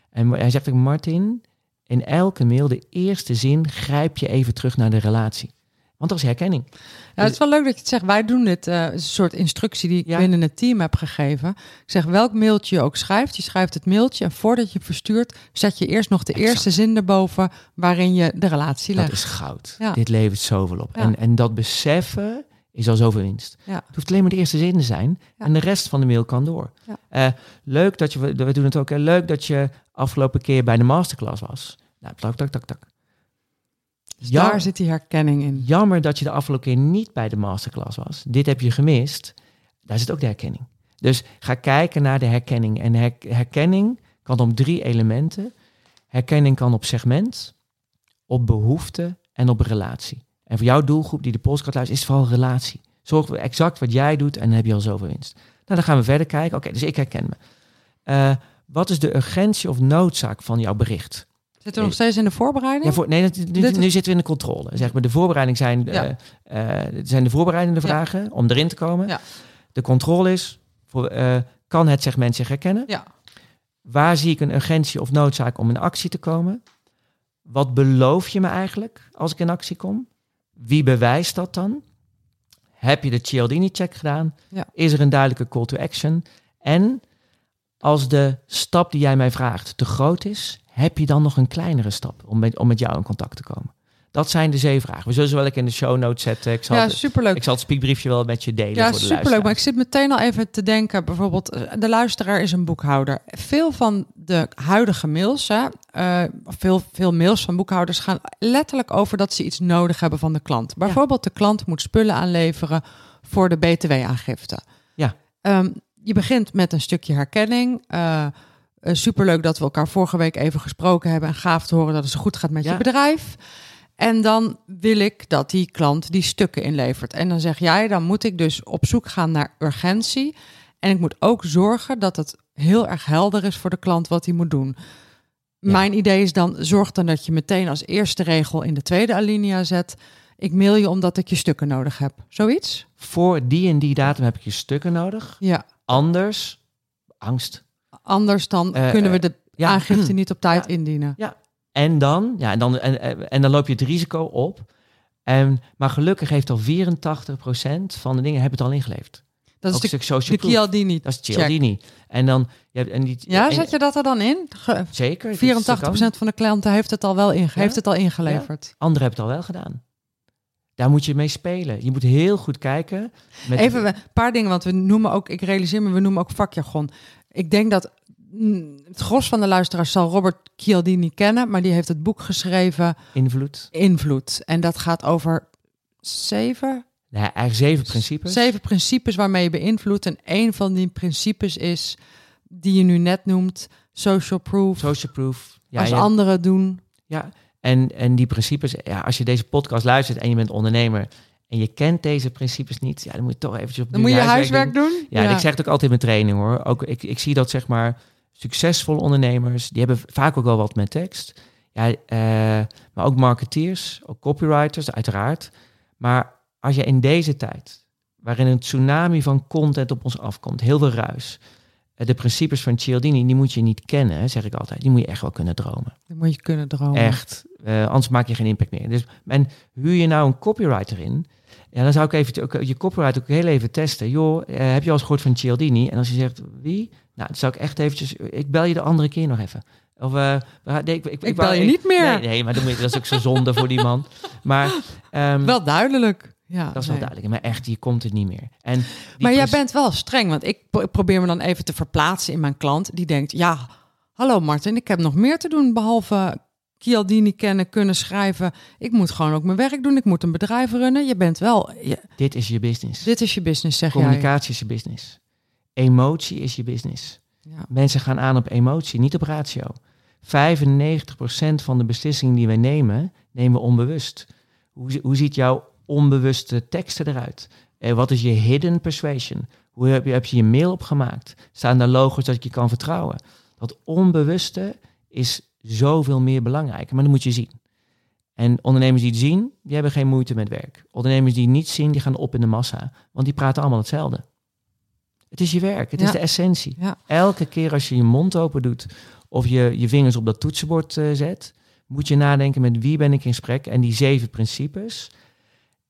En hij zegt ook, Martin, in elke mail, de eerste zin, grijp je even terug naar de relatie. Want dat is herkenning. Ja, het is wel leuk dat je het zegt. Wij doen dit. eh, een soort instructie die ik Ja. binnen het team heb gegeven. Ik zeg welk mailtje je ook schrijft. Je schrijft het mailtje en voordat je het verstuurt, zet je eerst nog de Exact. eerste zin erboven waarin je de relatie Dat legt. is goud. Ja. Dit levert zoveel op. En, en dat beseffen is al zoveel winst. Ja. Het hoeft alleen maar de eerste zin te zijn. En de rest van de mail kan door. Eh, leuk dat je, we we doen het ook, hè, leuk dat je afgelopen keer bij de masterclass was. Nou, tak, tak, tak, tak. Dus daar zit die herkenning in. Jammer dat je de afgelopen keer niet bij de masterclass was. Dit heb je gemist. Daar zit ook de herkenning. Dus ga kijken naar de herkenning. En her- herkenning kan om drie elementen. Herkenning kan op segment, op behoefte en op relatie. En voor jouw doelgroep die de podcast luistert, is vooral relatie. Zorg voor exact wat jij doet en dan heb je al zoveel winst. Nou, dan gaan we verder kijken. Oké, dus ik herken me. Eh, wat is de urgentie of noodzaak van jouw bericht? Zit er nog steeds in de voorbereiding? Ja, voor, nee, dat- nu, zitten we in de controle. Zeg maar, de voorbereiding zijn, Ja. eh, eh, zijn de voorbereidende Ja. vragen om erin te komen. Ja. De controle is, voor, eh, kan het segment zich herkennen? Ja. Waar zie ik een urgentie of noodzaak om in actie te komen? Wat beloof je me eigenlijk als ik in actie kom? Wie bewijst dat dan? Heb je de Cialdini-check gedaan? Is er een duidelijke call to action? En als de stap die jij mij vraagt te groot is, heb je dan nog een kleinere stap om met, om met jou in contact te komen? Dat zijn de zeven vragen. We zullen ze wel in de show notes zetten. Ik zal, Ja, het, superleuk. ik zal het speakbriefje wel met je delen Ja, voor de superleuk. Maar ik zit meteen al even te denken, bijvoorbeeld, eh, de luisteraar is een boekhouder. Veel van de huidige mails, hè, eh, veel, veel mails van boekhouders gaan letterlijk over dat ze iets nodig hebben van de klant. Bijvoorbeeld, de klant moet spullen aanleveren voor de BTW-aangifte. Ja. Ehm, je begint met een stukje herkenning. eh, Eh, superleuk dat we elkaar vorige week even gesproken hebben. En gaaf te horen dat het zo goed gaat met Ja. je bedrijf. En dan wil ik dat die klant die stukken inlevert. En dan zeg jij, dan moet ik dus op zoek gaan naar urgentie. En ik moet ook zorgen dat het heel erg helder is voor de klant wat hij moet doen. Ja. Mijn idee is dan, zorg dan dat je meteen als eerste regel in de tweede alinea zet. Ik mail je omdat ik je stukken nodig heb. Zoiets? Voor die en die datum heb ik je stukken nodig. Ja. Anders, angst. Anders dan Eh, kunnen we eh, de ja. aangifte niet op tijd Ja. indienen. En dan, ja, en dan, en, en- dan loop je het risico op. En, maar gelukkig heeft al 84% van de dingen hebben het al ingeleverd. Dat is Ook de, social de proof. Chialdini. Dat is check. Cialdini. En dan, je hebt, en die, Ja, en- zet je dat er dan in? Ge- Zeker. dit 84% kan. van de klanten heeft het al wel in, Ja? heeft het al ingeleverd. Anderen hebben het al wel gedaan. Daar moet je mee spelen. Je moet heel goed kijken. Met Even een paar dingen, want we noemen ook, ik realiseer me, we noemen ook vakjargon. Ik denk dat mm, het gros van de luisteraars zal Robert Cialdini kennen, maar die heeft het boek geschreven invloed. Invloed. En dat gaat over zeven, Nee, eigenlijk zeven principes. zeven principes waarmee je beïnvloedt. En één van die principes is, die je nu net noemt, social proof. Social proof. Ja, Als anderen doen. Ja, en, en die principes, ja, als je deze podcast luistert en je bent ondernemer en je kent deze principes niet, ja, dan moet je toch eventjes op Dan moet je huiswerk doen. doen. Ja, en ik zeg het ook altijd in mijn training hoor. Ook, ik, ik zie dat zeg maar succesvolle ondernemers, die hebben vaak ook wel wat met tekst. Ja, eh, maar ook marketeers, ook copywriters uiteraard. Maar als je in deze tijd, waarin een tsunami van content op ons afkomt, heel veel ruis, eh, de principes van Cialdini, die moet je niet kennen, zeg ik altijd. Die moet je echt wel kunnen dromen. Dan moet je kunnen dromen. Echt. Eh, anders maak je geen impact meer. Dus, en huur je nou een copywriter in? Ja, dan zou ik even ook, je copywriter ook heel even testen. Joh, eh, heb je al eens gehoord van Cialdini? En als je zegt, wie? Nou, dan zou ik echt eventjes... Ik bel je de andere keer nog even. Of, eh, nee, ik, ik, Ik bel je niet meer. Nee, nee maar dan moet je, dat is ook zo zonde voor die man. Maar ehm, Wel duidelijk. Ja, dat is wel duidelijk. Maar echt, je komt het niet meer. En Maar jij bent wel streng, want ik probeer me dan even te verplaatsen in mijn klant. Die denkt, ja, hallo Martin, ik heb nog meer te doen behalve Chialdini kennen, kunnen schrijven. Ik moet gewoon ook mijn werk doen, ik moet een bedrijf runnen. Je bent wel, je- Dit is je business. dit is je business, zeg jij. Communicatie is je business. Emotie is je business. Ja. Mensen gaan aan op emotie, niet op ratio. 95% van de beslissingen die wij nemen, nemen we onbewust. Hoe, hoe ziet jouw onbewuste teksten eruit? Eh, wat is je hidden persuasion? Hoe heb je, heb je je mail opgemaakt? Staan daar logos dat je kan vertrouwen? Dat onbewuste is zoveel meer belangrijk, maar dat moet je zien. En ondernemers die het zien, die hebben geen moeite met werk. Ondernemers die het niet zien, die gaan op in de massa. Want die praten allemaal hetzelfde. Het is je werk, het is Ja. de essentie. Ja. Elke keer als je je mond open doet of je je vingers op dat toetsenbord eh, zet, moet je nadenken met wie ben ik in gesprek. En die zeven principes,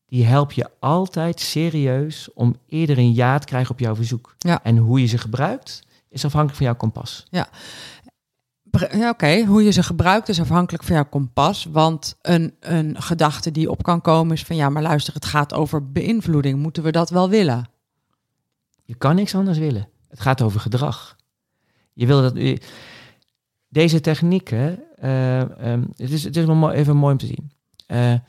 die help je altijd serieus om eerder een ja te krijgen op jouw verzoek. Ja. En hoe je ze gebruikt, is afhankelijk van jouw kompas. Bre- Ja, Oké, hoe je ze gebruikt is afhankelijk van jouw kompas. Want een, een gedachte die op kan komen is van ja, maar luister, het gaat over beïnvloeding. Moeten we dat wel willen? Je kan niks anders willen. Het gaat over gedrag. Je wil dat. Deze technieken. eh, ehm, het, is, het is wel even mooi om te zien. Eh, eh,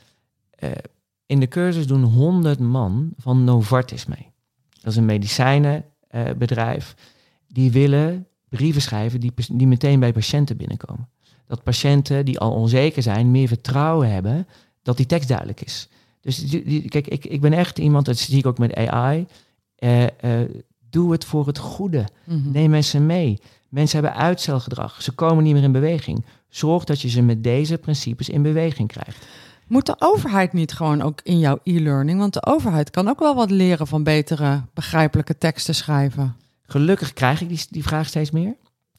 in de cursus doen 100 man van Novartis mee. Dat is een medicijnenbedrijf. die willen brieven schrijven die, die meteen bij patiënten binnenkomen. Dat patiënten die al onzeker zijn, meer vertrouwen hebben dat die tekst duidelijk is. Dus die- die- kijk, ik, ik ben echt iemand, dat zie ik ook met AI. eh, eh, doe het voor het goede. Mhm. Neem mensen mee. Mensen hebben uitstelgedrag. Ze komen niet meer in beweging. Zorg dat je ze met deze principes in beweging krijgt. Moet de overheid niet gewoon ook in jouw e-learning? Want de overheid kan ook wel wat leren van betere, begrijpelijke teksten schrijven. Gelukkig krijg ik die, die vraag steeds meer.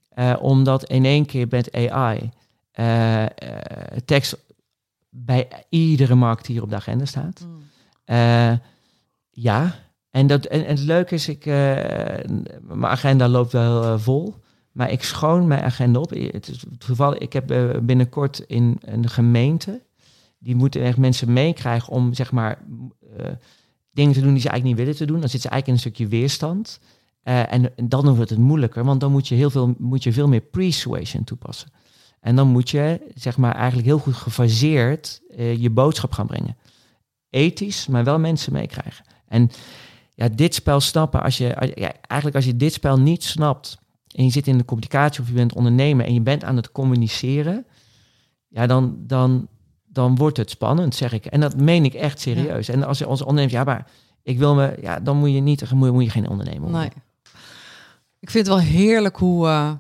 Eh, omdat in één keer met AI eh, eh, tekst bij iedere marketeer op de agenda staat. Eh, ja, en, dat, en, en het leuke is, ik, mijn agenda loopt wel vol. Maar ik schoon mijn agenda op. Het is toevallig, ik heb binnenkort in een gemeente. Die moeten echt mensen meekrijgen om zeg maar dingen te doen die ze eigenlijk niet willen te doen. Dan zit ze eigenlijk in een stukje weerstand. Eh, en, en dan wordt het moeilijker, want dan moet je, heel veel, moet je veel meer persuasion toepassen. En dan moet je zeg maar eigenlijk heel goed gefaseerd eh, je boodschap gaan brengen. Ethisch, maar wel mensen meekrijgen. En ja, dit spel snappen, als je, als- ja, eigenlijk als je dit spel niet snapt en je zit in de communicatie of je bent ondernemer en je bent aan het communiceren, ja, dan, dan, dan wordt het spannend, zeg ik. En dat meen ik echt serieus. En als je als ondernemer, ja, maar ik wil me, ja, dan moet je niet, moet je geen ondernemer worden. Nee. Ik vind het wel heerlijk hoe, uh,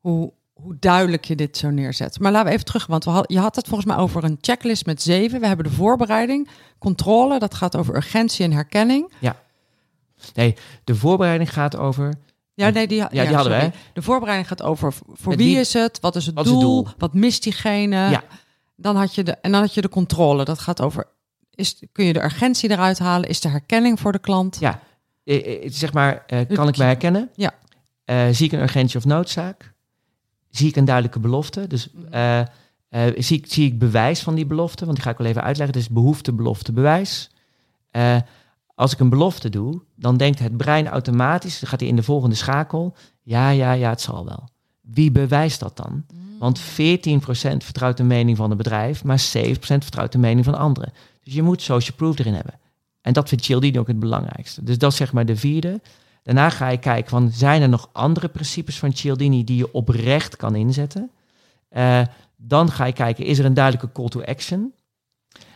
hoe, hoe duidelijk je dit zo neerzet. Maar laten we even terug, want we had, je had het volgens mij over een checklist met zeven. We hebben de voorbereiding, controle, dat gaat over urgentie en herkenning. Ja. Nee, de voorbereiding gaat over. Ja, nee, die, ja, die hadden we. De voorbereiding gaat over voor wie, is het, wat is het, doel, wat mist diegene. Ja. Dan had je de, en dan had je de controle. Dat gaat over, is, kun je de urgentie eruit halen? Is de herkenning voor de klant? Ja, eh, eh, zeg maar, kan ik mij herkennen? Ja. Uh, zie ik een urgentie of noodzaak? Zie ik een duidelijke belofte? Dus uh, zie, ik, zie ik bewijs van die belofte? Want die ga ik wel even uitleggen. Dus behoefte, belofte, bewijs. als ik een belofte doe, dan denkt het brein automatisch, dan gaat hij in de volgende schakel. Ja, ja, ja, het zal wel. Wie bewijst dat dan? Mm. Want 14% vertrouwt de mening van het bedrijf, maar 7% vertrouwt de mening van anderen. Dus je moet social proof erin hebben. En dat vindt Cialdini ook het belangrijkste. Dus dat is zeg maar de vierde. Daarna ga je kijken van, zijn er nog andere principes van Cialdini die je oprecht kan inzetten? Uh, dan ga je kijken, is er een duidelijke call to action?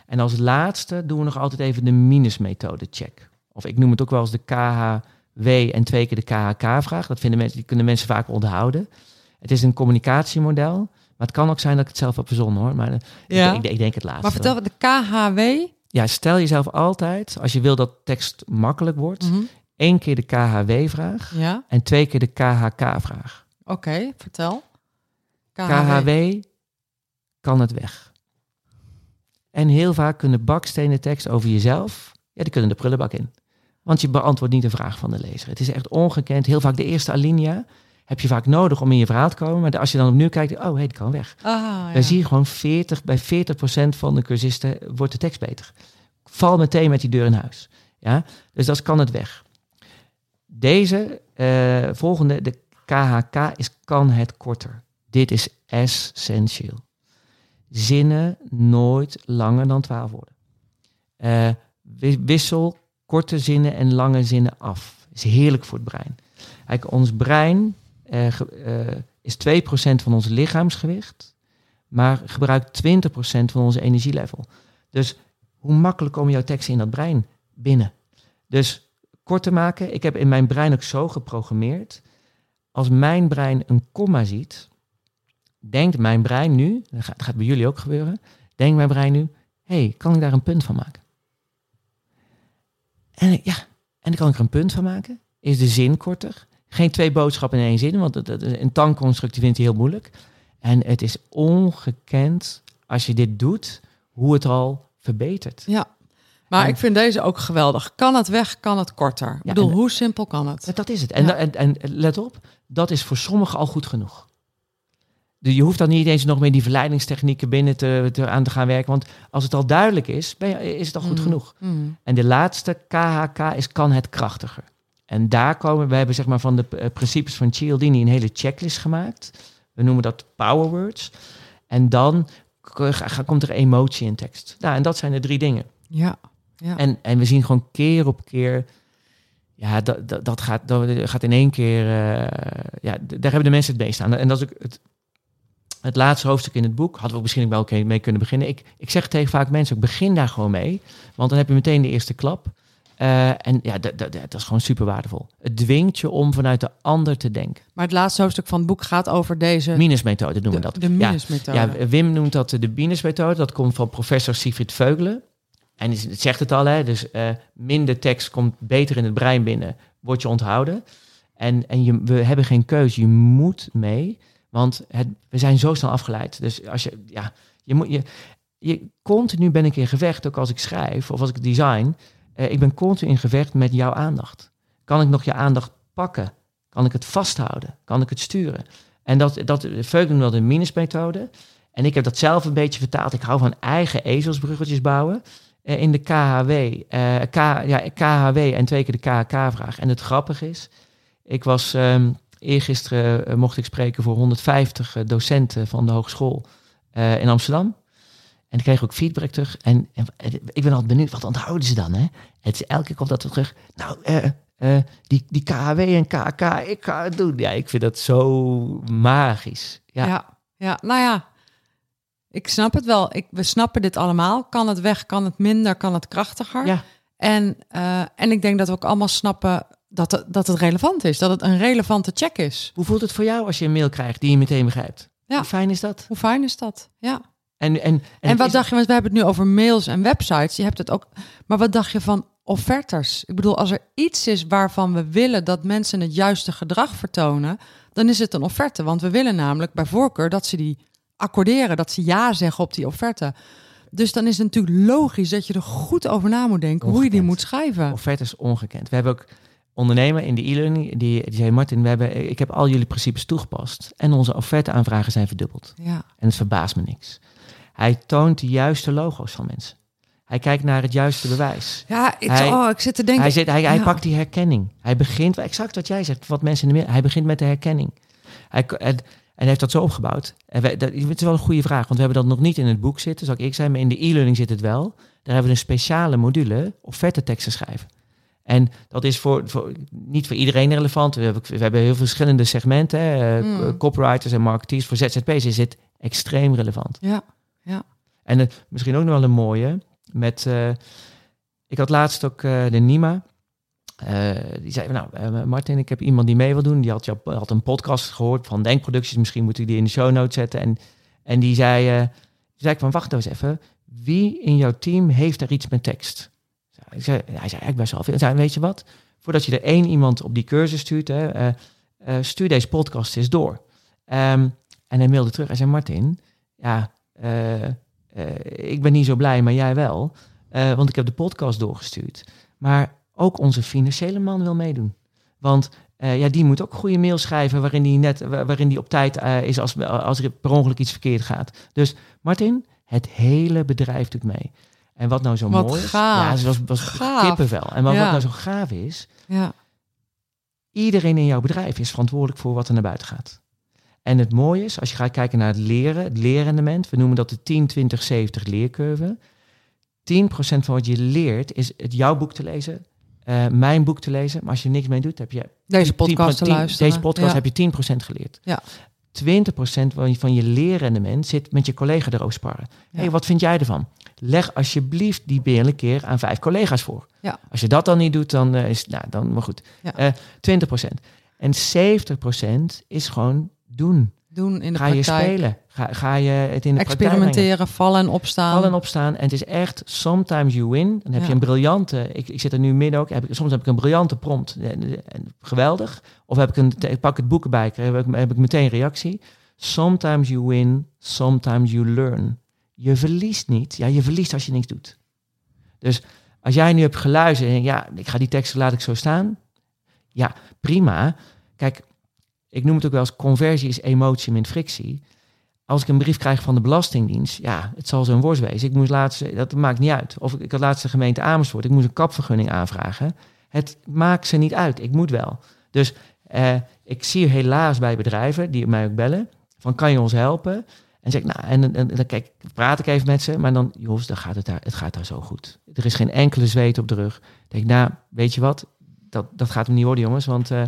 En als laatste doen we nog altijd even de minusmethode check. Of ik noem het ook wel eens de KHW en twee keer de KHK-vraag. Dat vinden mensen, die kunnen mensen vaak onthouden. Het is een communicatiemodel. Maar het kan ook zijn dat ik het zelf heb verzonnen hoor. Maar ja. ik, ik, denk het laatste. Maar vertel, de KHW? Ja, stel jezelf altijd, als je wil dat tekst makkelijk wordt, mm één keer de KHW-vraag ja? en twee keer de KHK-vraag. Oké, vertel. KHW. KHW kan het weg. En heel vaak kunnen bakstenen tekst over jezelf, ja, die kunnen de prullenbak in. Want je beantwoordt niet de vraag van de lezer. Het is echt ongekend. Heel vaak de eerste alinea heb je vaak nodig om in je verhaal te komen. Maar als je dan opnieuw kijkt, oh, hey, die kan weg. Ah, ja. Dan zie je gewoon 40, bij 40% van de cursisten wordt de tekst beter. Val meteen met die deur in huis. Ja? Dus dat kan het weg. Deze uh, volgende, de KHK, is kan het korter. Dit is essentieel. Zinnen nooit langer dan 12 woorden. Uh, wissel korte zinnen en lange zinnen af. Is heerlijk voor het brein. Kijk, ons brein uh, is 2% van ons lichaamsgewicht, maar gebruikt 20% van onze energielevel. Dus hoe makkelijk komen jouw teksten in dat brein binnen? Dus kort te maken, ik heb in mijn brein ook zo geprogrammeerd. Als mijn brein een komma ziet, denkt mijn brein nu, dat gaat, bij jullie ook gebeuren, denkt mijn brein nu, hey, kan ik daar een punt van maken? En ja, en dan kan ik er een punt van maken. Is de zin korter? Geen twee boodschappen in één zin, want een tankconstructie vindt hij heel moeilijk. En het is ongekend als je dit doet, hoe het al verbetert. Ja, maar ik vind deze ook geweldig. Kan het weg, kan het korter. ik bedoel, hoe simpel kan het? Dat is het. En, en, en, let op, dat is voor sommigen al goed genoeg. Je hoeft dan niet eens nog meer die verleidingstechnieken binnen te, te, aan te gaan werken. Want als het al duidelijk is, ben je, is het al goed mm. genoeg. Mm. En de laatste KHK is kan het krachtiger. En daar komen, we hebben zeg maar van de uh, principes van Cialdini een hele checklist gemaakt. We noemen dat power words. En dan komt er emotie in tekst. Nou, en dat zijn de drie dingen. Ja. Ja. En, en we zien gewoon keer op keer, ja, dat, dat, dat gaat, dat gaat in één keer, uh, ja, daar hebben de mensen het meest aan. En dat is ook het, het laatste hoofdstuk in het boek. Hadden we ook misschien wel mee kunnen beginnen. Ik, ik zeg tegen vaak mensen, ik begin daar gewoon mee. Want dan heb je meteen de eerste klap. Uh, en ja, dat is gewoon super waardevol. Het dwingt je om vanuit de ander te denken. Maar het laatste hoofdstuk van het boek gaat over deze... Minusmethode noemen we dat. De minusmethode. Ja, ja, Wim noemt dat de minusmethode. Dat komt van professor Siegfried Veugelen. En het zegt het al, hè, dus uh, minder tekst komt beter in het brein binnen, wordt je onthouden. En, en je, we hebben geen keuze, je moet mee, want het, we zijn zo snel afgeleid. Dus als je, ja, je moet, je, je, continu ben ik in gevecht, ook als ik schrijf of als ik design. Uh, ik ben continu in gevecht met jouw aandacht. Kan ik nog je aandacht pakken? Kan ik het vasthouden? Kan ik het sturen? En dat, dat Veugelen wel de minusmethode. En ik heb dat zelf een beetje vertaald. Ik hou van eigen ezelsbruggetjes bouwen. Uh, in de KHW. Uh, K, ja, KHW en twee keer de KHK-vraag. En het grappige is, ik was um, eergisteren uh, mocht ik spreken voor 150 docenten van de hogeschool in Amsterdam. En ik kreeg ook feedback terug. En, en, ik ben altijd benieuwd, wat onthouden ze dan? Hè? Het is elke keer komt dat terug. Nou, eh, die, die KW en KK, ik ga het doen. Ja, ik vind dat zo magisch. Ja. ja, nou ja, ik snap het wel. Ik, we snappen dit allemaal. Kan het weg, kan het minder, kan het krachtiger? Ja. En, eh, en ik denk dat we ook allemaal snappen dat het, dat het relevant is. Dat het een relevante check is. Hoe voelt het voor jou als je een mail krijgt die je meteen begrijpt? Ja. Hoe fijn is dat? Hoe fijn is dat? Ja. En, en, En, wat is- dacht je, want we hebben het nu over mails en websites. Je hebt het ook. Maar wat dacht je van offertes? Ik bedoel, als er iets is waarvan we willen dat mensen het juiste gedrag vertonen, dan is het een offerte. Want we willen namelijk bij voorkeur dat ze die accorderen, dat ze ja zeggen op die offerte. Dus dan is het natuurlijk logisch dat je er goed over na moet denken hoe je die moet schrijven. offertes ongekend. We hebben ook ondernemer in de e-learning, die, die zei Martin, we hebben, ik heb al jullie principes toegepast en onze offerteaanvragen zijn verdubbeld. Ja, En het verbaast me niks. Hij toont de juiste logo's van mensen. Hij kijkt naar het juiste bewijs. ja ik, Hij- oh, ik zit te denken. Hij, zit, hij, pakt die herkenning. Hij begint, exact wat jij zegt, wat mensen in de Hij begint met de herkenning. Hij, en, heeft dat zo opgebouwd. En wij, dat, het is wel een goede vraag, want we hebben dat nog niet in het boek zitten, zal ik eerlijk zijn, maar in de e-learning zit het wel. Daar hebben we een speciale module, offerteteksten schrijven. En dat is voor, voor, niet voor iedereen relevant. We hebben, we hebben heel verschillende segmenten. hè. Eh, Mm. Copywriters en marketeers. Voor ZZP's is dit extreem relevant. Ja, En eh, misschien ook nog wel een mooie. Met, eh, ik had laatst ook eh, de Nima. Eh, die zei, nou eh, Martin, ik heb iemand die mee wil doen. Die had, jou- had een podcast gehoord van Denkproducties. Misschien moet ik die in de show notes zetten. En, en die zei, eh, zei ik van, wacht nou eens even. Wie in jouw team heeft er iets met tekst? Ik zei, hij zei eigenlijk best wel veel. Zei, weet je wat? Voordat je er één iemand op die cursus stuurt, hè, stuur deze podcast eens door. Ehm, en hij mailde terug. Hij zei, Martin, ja, ik ben niet zo blij, maar jij wel. Want ik heb de podcast doorgestuurd. Maar ook onze financiële man wil meedoen. Want eh, ja, die moet ook goede mail schrijven waarin die net wa- waarin die op tijd eh, is als, als er per ongeluk iets verkeerd gaat. Dus Martin, het hele bedrijf doet mee. En wat nou zo Wat mooi is, gaaf. ja, het was, was kippenvel. En wat, Ja. wat nou zo gaaf is, ja, iedereen in jouw bedrijf is verantwoordelijk voor wat er naar buiten gaat. En het mooie is, als je gaat kijken naar het leren, het leerrendement, we noemen dat de 10, 20, 70 leercurve. 10% van wat je leert is het jouw boek te lezen, eh, mijn boek te lezen. Maar als je niks mee doet, heb je deze 10% podcast te 10 luisteren. Deze podcast Ja. heb je 10% geleerd. Ja. 20% van je, leerrendement zit met je collega erover sparren. Ja. hey, wat vind jij ervan? Leg alsjeblieft die een keer aan vijf collega's voor. Ja. Als je dat dan niet doet, dan eh, is nou, dan maar goed. Ja. Eh, 20%. En 70% is gewoon doen. Doen in de Ga je praktijk. spelen? Ga, ga je het in de? Experimenteren, vallen en opstaan. Vallen en opstaan. En het is echt, sometimes you win. Dan heb Ja. je een briljante, ik, ik zit er nu midden ook, heb ik, soms heb ik een briljante prompt. Geweldig. Of heb ik een, ik pak het boek erbij, heb ik, heb ik meteen reactie. Sometimes you win, sometimes you learn. Je verliest niet. Ja, je verliest als je niks doet. Dus als jij nu hebt geluisterd en ja, ik ga die teksten laat ik zo staan. Ja, prima. Kijk, ik noem het ook wel eens conversie is emotie min frictie. Als ik een brief krijg van de Belastingdienst, ja, het zal zo'n worst wezen. Ik moest laatst, dat maakt niet uit. Of ik had laatst de gemeente Amersfoort, ik moest een kapvergunning aanvragen. Het maakt ze niet uit, ik moet wel. Dus eh, ik zie helaas bij bedrijven die mij ook bellen, van kan je ons helpen? En zeg ik, nou, en, dan kijk, praat ik even met ze, maar dan, jongens, dan gaat het, daar, het gaat daar zo goed. Er is geen enkele zweet op de rug. Dan denk ik, nou, weet je wat, dat, dat gaat hem niet worden, jongens, want eh,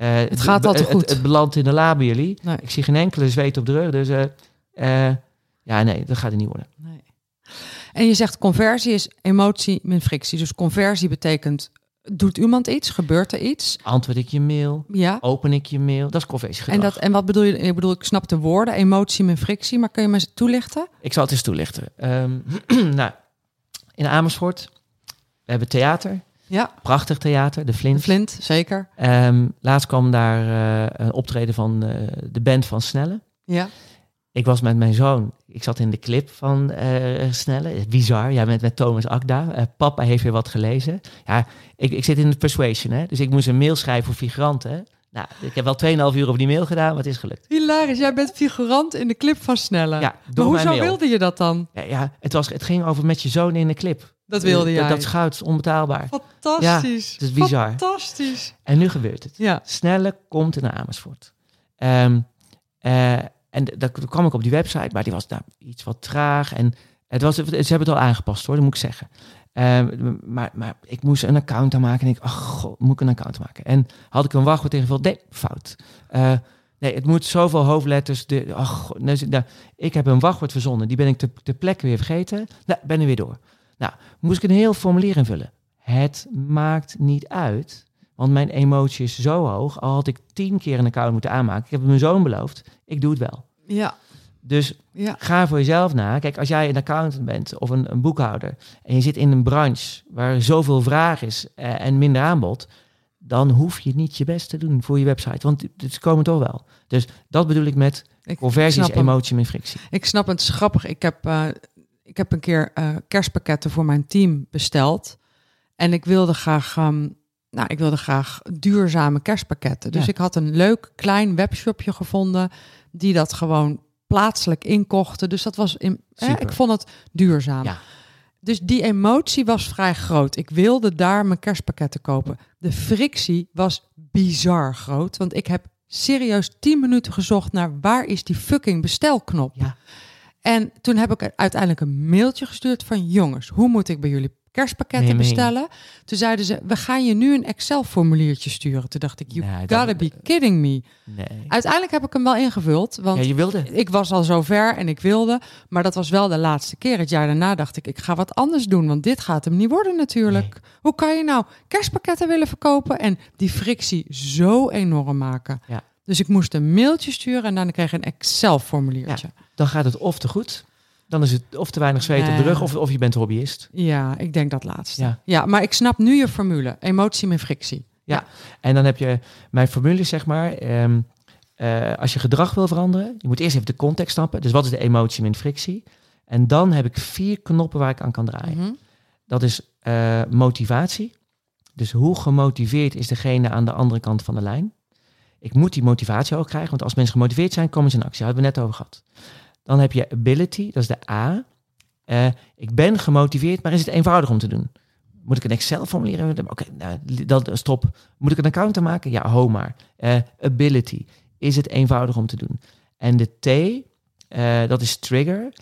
eh, Het gaat al te het, goed. Het, het belandt in de la bij jullie. Nee. Ik zie geen enkele zweet op de rug, dus eh, eh, ja, nee, dat gaat het niet worden. Nee. En je zegt conversie is emotie min frictie. Dus conversie betekent, doet iemand iets? Gebeurt er iets? Antwoord ik je mail, Ja. open ik je mail, dat is conversiegedrag. En, dat, en wat bedoel je? Ik bedoel, ik snap de woorden, emotie min frictie, maar kun je me eens toelichten? Ik zal het eens toelichten. Ehm, nou, in Amersfoort, we hebben theater, Ja, prachtig theater, de Flint. de flint, zeker. Ehm, laatst kwam daar eh, een optreden van eh, de band van Snelle. Ja. Ik was met mijn zoon, ik zat in de clip van eh Snelle. Bizar, ja, met, met Thomas Akda. Papa heeft weer wat gelezen. Ja, ik, ik zit in de persuasion, hè, dus ik moest een mail schrijven voor figuranten. Nou, ik heb wel 2,5 uur over die mail gedaan, maar het is gelukt. Hilarisch, jij bent figurant in de clip van Snelle. Ja, maar hoezo wilde je dat dan? Ja, ja het, was, het ging over met je zoon in de clip. Dat wilde Eh, jij. Dat, dat is goud, is onbetaalbaar. Fantastisch. is bizar. Fantastisch. En nu gebeurt het. Ja. Snelle komt naar Amersfoort. Eh, en d- dat kwam ik op die website, maar die was nou, iets wat traag. En het was, ze hebben het al aangepast hoor, dat moet ik zeggen. Ehm, maar, maar ik moest een account aanmaken en ik, ach god, moet ik een account maken? En had ik een wachtwoord ingevuld? Nee, fout. Eh, nee, het moet zoveel hoofdletters. De, ach, god, nou, ik heb een wachtwoord verzonnen, die ben ik ter, ter plekke weer vergeten. Nou, ben er weer door. Nou, moest ik een heel formulier invullen. Het maakt niet uit, want mijn emotie is zo hoog. Al had ik tien keer een account moeten aanmaken. Ik heb het mijn zoon beloofd. Ik doe het wel. Ja, Dus ja. ga voor jezelf na. Kijk, als jij een accountant bent of een, een boekhouder en je zit in een branche waar zoveel vraag is eh, en minder aanbod, dan hoef je niet je best te doen voor je website, want het komen toch wel. Dus dat bedoel ik met Ik, conversies, emotie en frictie. Ik snap het, het is grappig. Ik heb, eh, ik heb een keer eh, kerstpakketten voor mijn team besteld. En ik wilde graag, ehm, nou, ik wilde graag duurzame kerstpakketten. Dus Ja. ik had een leuk klein webshopje gevonden die dat gewoon plaatselijk inkochten. Dus dat was in, ik vond het duurzaam. Ja. Dus die emotie was vrij groot. Ik wilde daar mijn kerstpakketten kopen. De frictie was bizar groot, want ik heb serieus 10 minuten gezocht naar waar is die fucking bestelknop. Ja. En toen heb ik uiteindelijk een mailtje gestuurd van jongens, hoe moet ik bij jullie kerstpakketten bestellen? Toen zeiden ze, we gaan je nu een Excel-formuliertje sturen. Toen dacht ik, you Nee, dat- gotta be kidding me. Nee. Uiteindelijk heb ik hem wel ingevuld, want Ja, je wilde. ik was al zover en ik wilde, maar dat was wel de laatste keer. Het jaar daarna dacht ik, ik ga wat anders doen, want dit gaat hem niet worden natuurlijk. Hoe kan je nou kerstpakketten willen verkopen en die frictie zo enorm maken? Ja. Dus ik moest een mailtje sturen en dan kreeg ik een Excel-formuliertje. Dan gaat het of te goed, dan is het of te weinig zweet op de rug, of, of je bent hobbyist. Ja, ik denk dat laatste. Ja. Ja. maar ik snap nu je formule. Emotie met frictie. En dan heb je mijn formule, zeg maar. ehm, eh, als je gedrag wil veranderen, je moet eerst even de context snappen. Dus wat is de emotie min frictie? En dan heb ik vier knoppen waar ik aan kan draaien. Mhm. Dat is eh, motivatie. Dus hoe gemotiveerd is degene aan de andere kant van de lijn? Ik moet die motivatie ook krijgen, want als mensen gemotiveerd zijn, komen ze in actie. Daar hebben we net over gehad. Dan heb je ability, dat is de A. Eh, ik ben gemotiveerd, maar is het eenvoudig om te doen? Moet ik een Excel-formulier hebben? Oké, nou, dat stop. Moet ik een account aanmaken? Ja, ho maar. Eh, ability. Is het eenvoudig om te doen? En de T, eh, dat is trigger.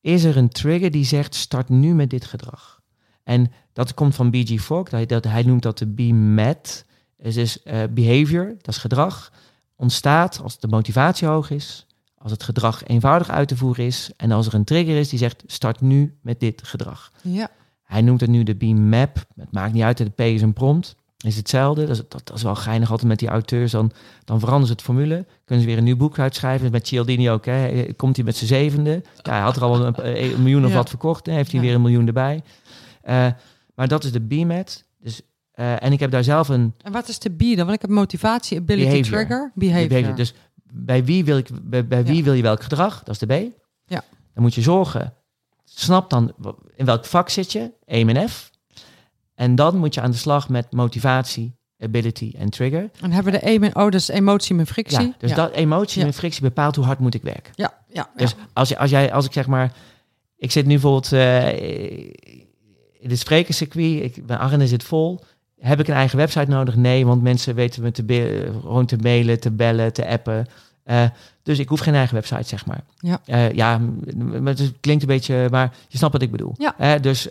Is er een trigger die zegt, start nu met dit gedrag? En dat komt van B.G. Fogg. Dat, dat, hij noemt dat de B-MET. Dus is eh, behavior, dat is gedrag. Ontstaat als de motivatie hoog is. Als het gedrag eenvoudig uit te voeren is. En als er een trigger is die zegt, start nu met dit gedrag. Ja. Hij noemt het nu de B-map. Het maakt niet uit, de P is een prompt. Is hetzelfde. Dat is, dat, dat is wel geinig altijd met die auteurs. Dan, dan veranderen ze het formule. Kunnen ze weer een nieuw boek uitschrijven. Met Cialdini ook. Hè. Komt hij met zijn zevende. Ja, hij had er al een, een miljoen of Ja. wat verkocht. Dan heeft hij Ja. weer een miljoen erbij. Eh, maar dat is de B-mat. Dus, eh, en ik heb daar zelf een En wat is de B dan? Want ik heb motivatie, ability, Behavior. trigger, behavior. behavior. Dus bij wie, wil, ik, bij, bij wie Ja. wil je welk gedrag? Dat is de B. Ja. Dan moet je zorgen. Snap dan in welk vak zit je. Aim en F. En dan moet je aan de slag met motivatie, ability en trigger. En hebben we de E met, oh, is emotie met frictie. Ja, dus ja. dat emotie en frictie bepaalt hoe hard moet ik werken. Ja, ja, Dus als, je, als, jij, als ik zeg maar, ik zit nu bijvoorbeeld eh, in het sprekerscircuit, ik, mijn agenda zit vol. Heb ik een eigen website nodig? Nee, want mensen weten me te gewoon te mailen, te bellen, te appen. Eh, dus ik hoef geen eigen website, zeg maar. Ja. Eh, ja, het klinkt een beetje, maar je snapt wat ik bedoel. Ja. Eh, dus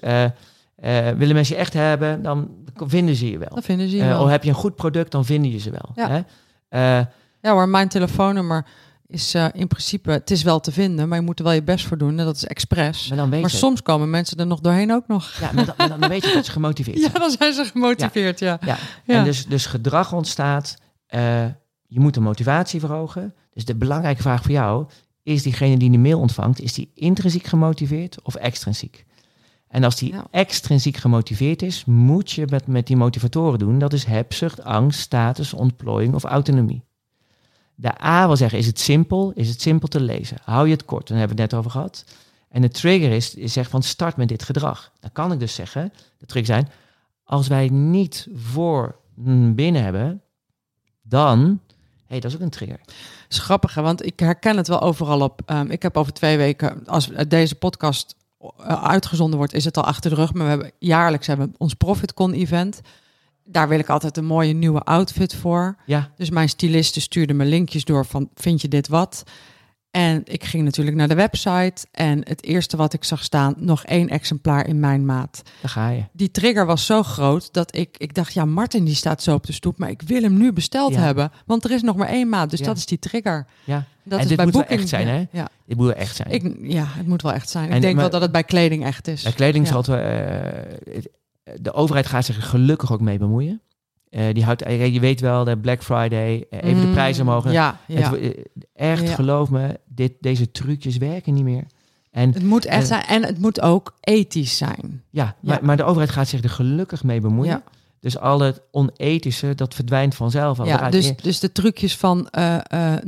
willen mensen je echt hebben, dan vinden ze je wel. Dat vinden ze je wel. of heb je een goed product, dan vinden je ze wel. Ja. Ja hoor, mijn telefoonnummer is eh, in principe, het is wel te vinden, maar je moet er wel je best voor doen. En dat is expres. maar dan weet Maar je. soms komen mensen er nog doorheen ook nog. Ja, maar dan, maar dan weet je dat ze gemotiveerd Ja, dan zijn ze gemotiveerd, ja. Ja. Ja. En dus, dus gedrag ontstaat. eh, je moet de motivatie verhogen. Dus de belangrijke vraag voor jou: is diegene die die mail ontvangt, is die intrinsiek gemotiveerd of extrinsiek? En als die Ja. extrinsiek gemotiveerd is, moet je met, met die motivatoren doen. Dat is hebzucht, angst, status, ontplooiing of autonomie. De A wil zeggen, is het simpel? Is het simpel te lezen? Hou je het kort? Daar hebben we het net over gehad. En de trigger is, is zeg van start met dit gedrag. Dan kan ik dus zeggen, de trigger zijn, als wij niet voor mm, binnen hebben, dan, hey, dat is ook een trigger. Het hè, want ik herken het wel overal op. Ehm, ik heb over twee weken, als deze podcast eh, uitgezonden wordt, is het al achter de rug. Maar we hebben jaarlijks hebben we ons ProfitCon event. Daar wil ik altijd een mooie nieuwe outfit voor. Ja, Dus mijn styliste stuurde me linkjes door van, vind je dit wat? En ik ging natuurlijk naar de website. En het eerste wat ik zag staan, nog één exemplaar in mijn maat. Daar ga je. Die trigger was zo groot dat ik, ik dacht, ja, Martin die staat zo op de stoep, maar ik wil hem nu besteld Ja. hebben. Want er is nog maar één maat, dus Ja. dat is die trigger. Ja. Dat En is dit bij moet wel echt zijn, hè? Ja, Dit moet wel echt zijn. ik, ja, het moet wel echt zijn. En- ik denk maar- wel dat het bij kleding echt is. Bij kleding zal het wel, eh, het- de overheid gaat zich gelukkig ook mee bemoeien. Eh, die houdt, eh, je weet wel, de Black Friday, eh, even de Mm, prijzen mogen. Ja, ja. Het, echt, Ja. geloof me, dit, deze trucjes werken niet meer. En Het moet echt En- zijn en het moet ook ethisch zijn. ja, Maar, Ja. maar de overheid gaat zich er gelukkig mee bemoeien. Dus al het onethische, dat verdwijnt vanzelf. al. Ja, dus, dus de trucjes van eh, eh,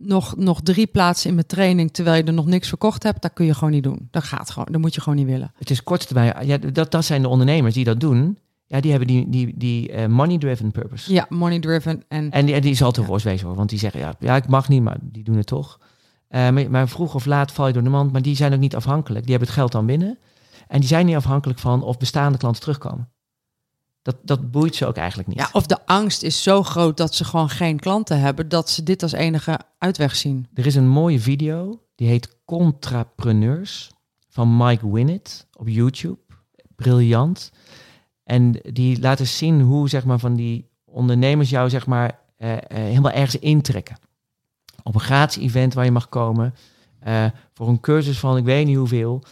nog, nog drie plaatsen in mijn training terwijl je er nog niks verkocht hebt, dat kun je gewoon niet doen. Dat gaat gewoon. Dat moet je gewoon niet willen. Het is korte termijn. Ja, dat, dat zijn de ondernemers die dat doen. Ja, die hebben die, die, die eh, money-driven purpose. Ja, money driven en En die, en die zal te Ja. worst wezen hoor. Want die zeggen, ja, ja, ik mag niet, maar die doen het toch. Maar, maar vroeg of laat val je door de mand. Maar die zijn ook niet afhankelijk. Die hebben het geld dan binnen. En die zijn niet afhankelijk van of bestaande klanten terugkomen. Dat, dat boeit ze ook eigenlijk niet. ja, of de angst is zo groot dat ze gewoon geen klanten hebben, dat ze dit als enige uitweg zien. Er is een mooie video. Die heet Contrapreneurs. Van Mike Winnett op YouTube. Briljant. En die laten zien hoe zeg maar, van die ondernemers jou zeg maar, eh, eh, helemaal ergens intrekken. Op een gratis event waar je mag komen. eh, voor een cursus van ik weet niet hoeveel.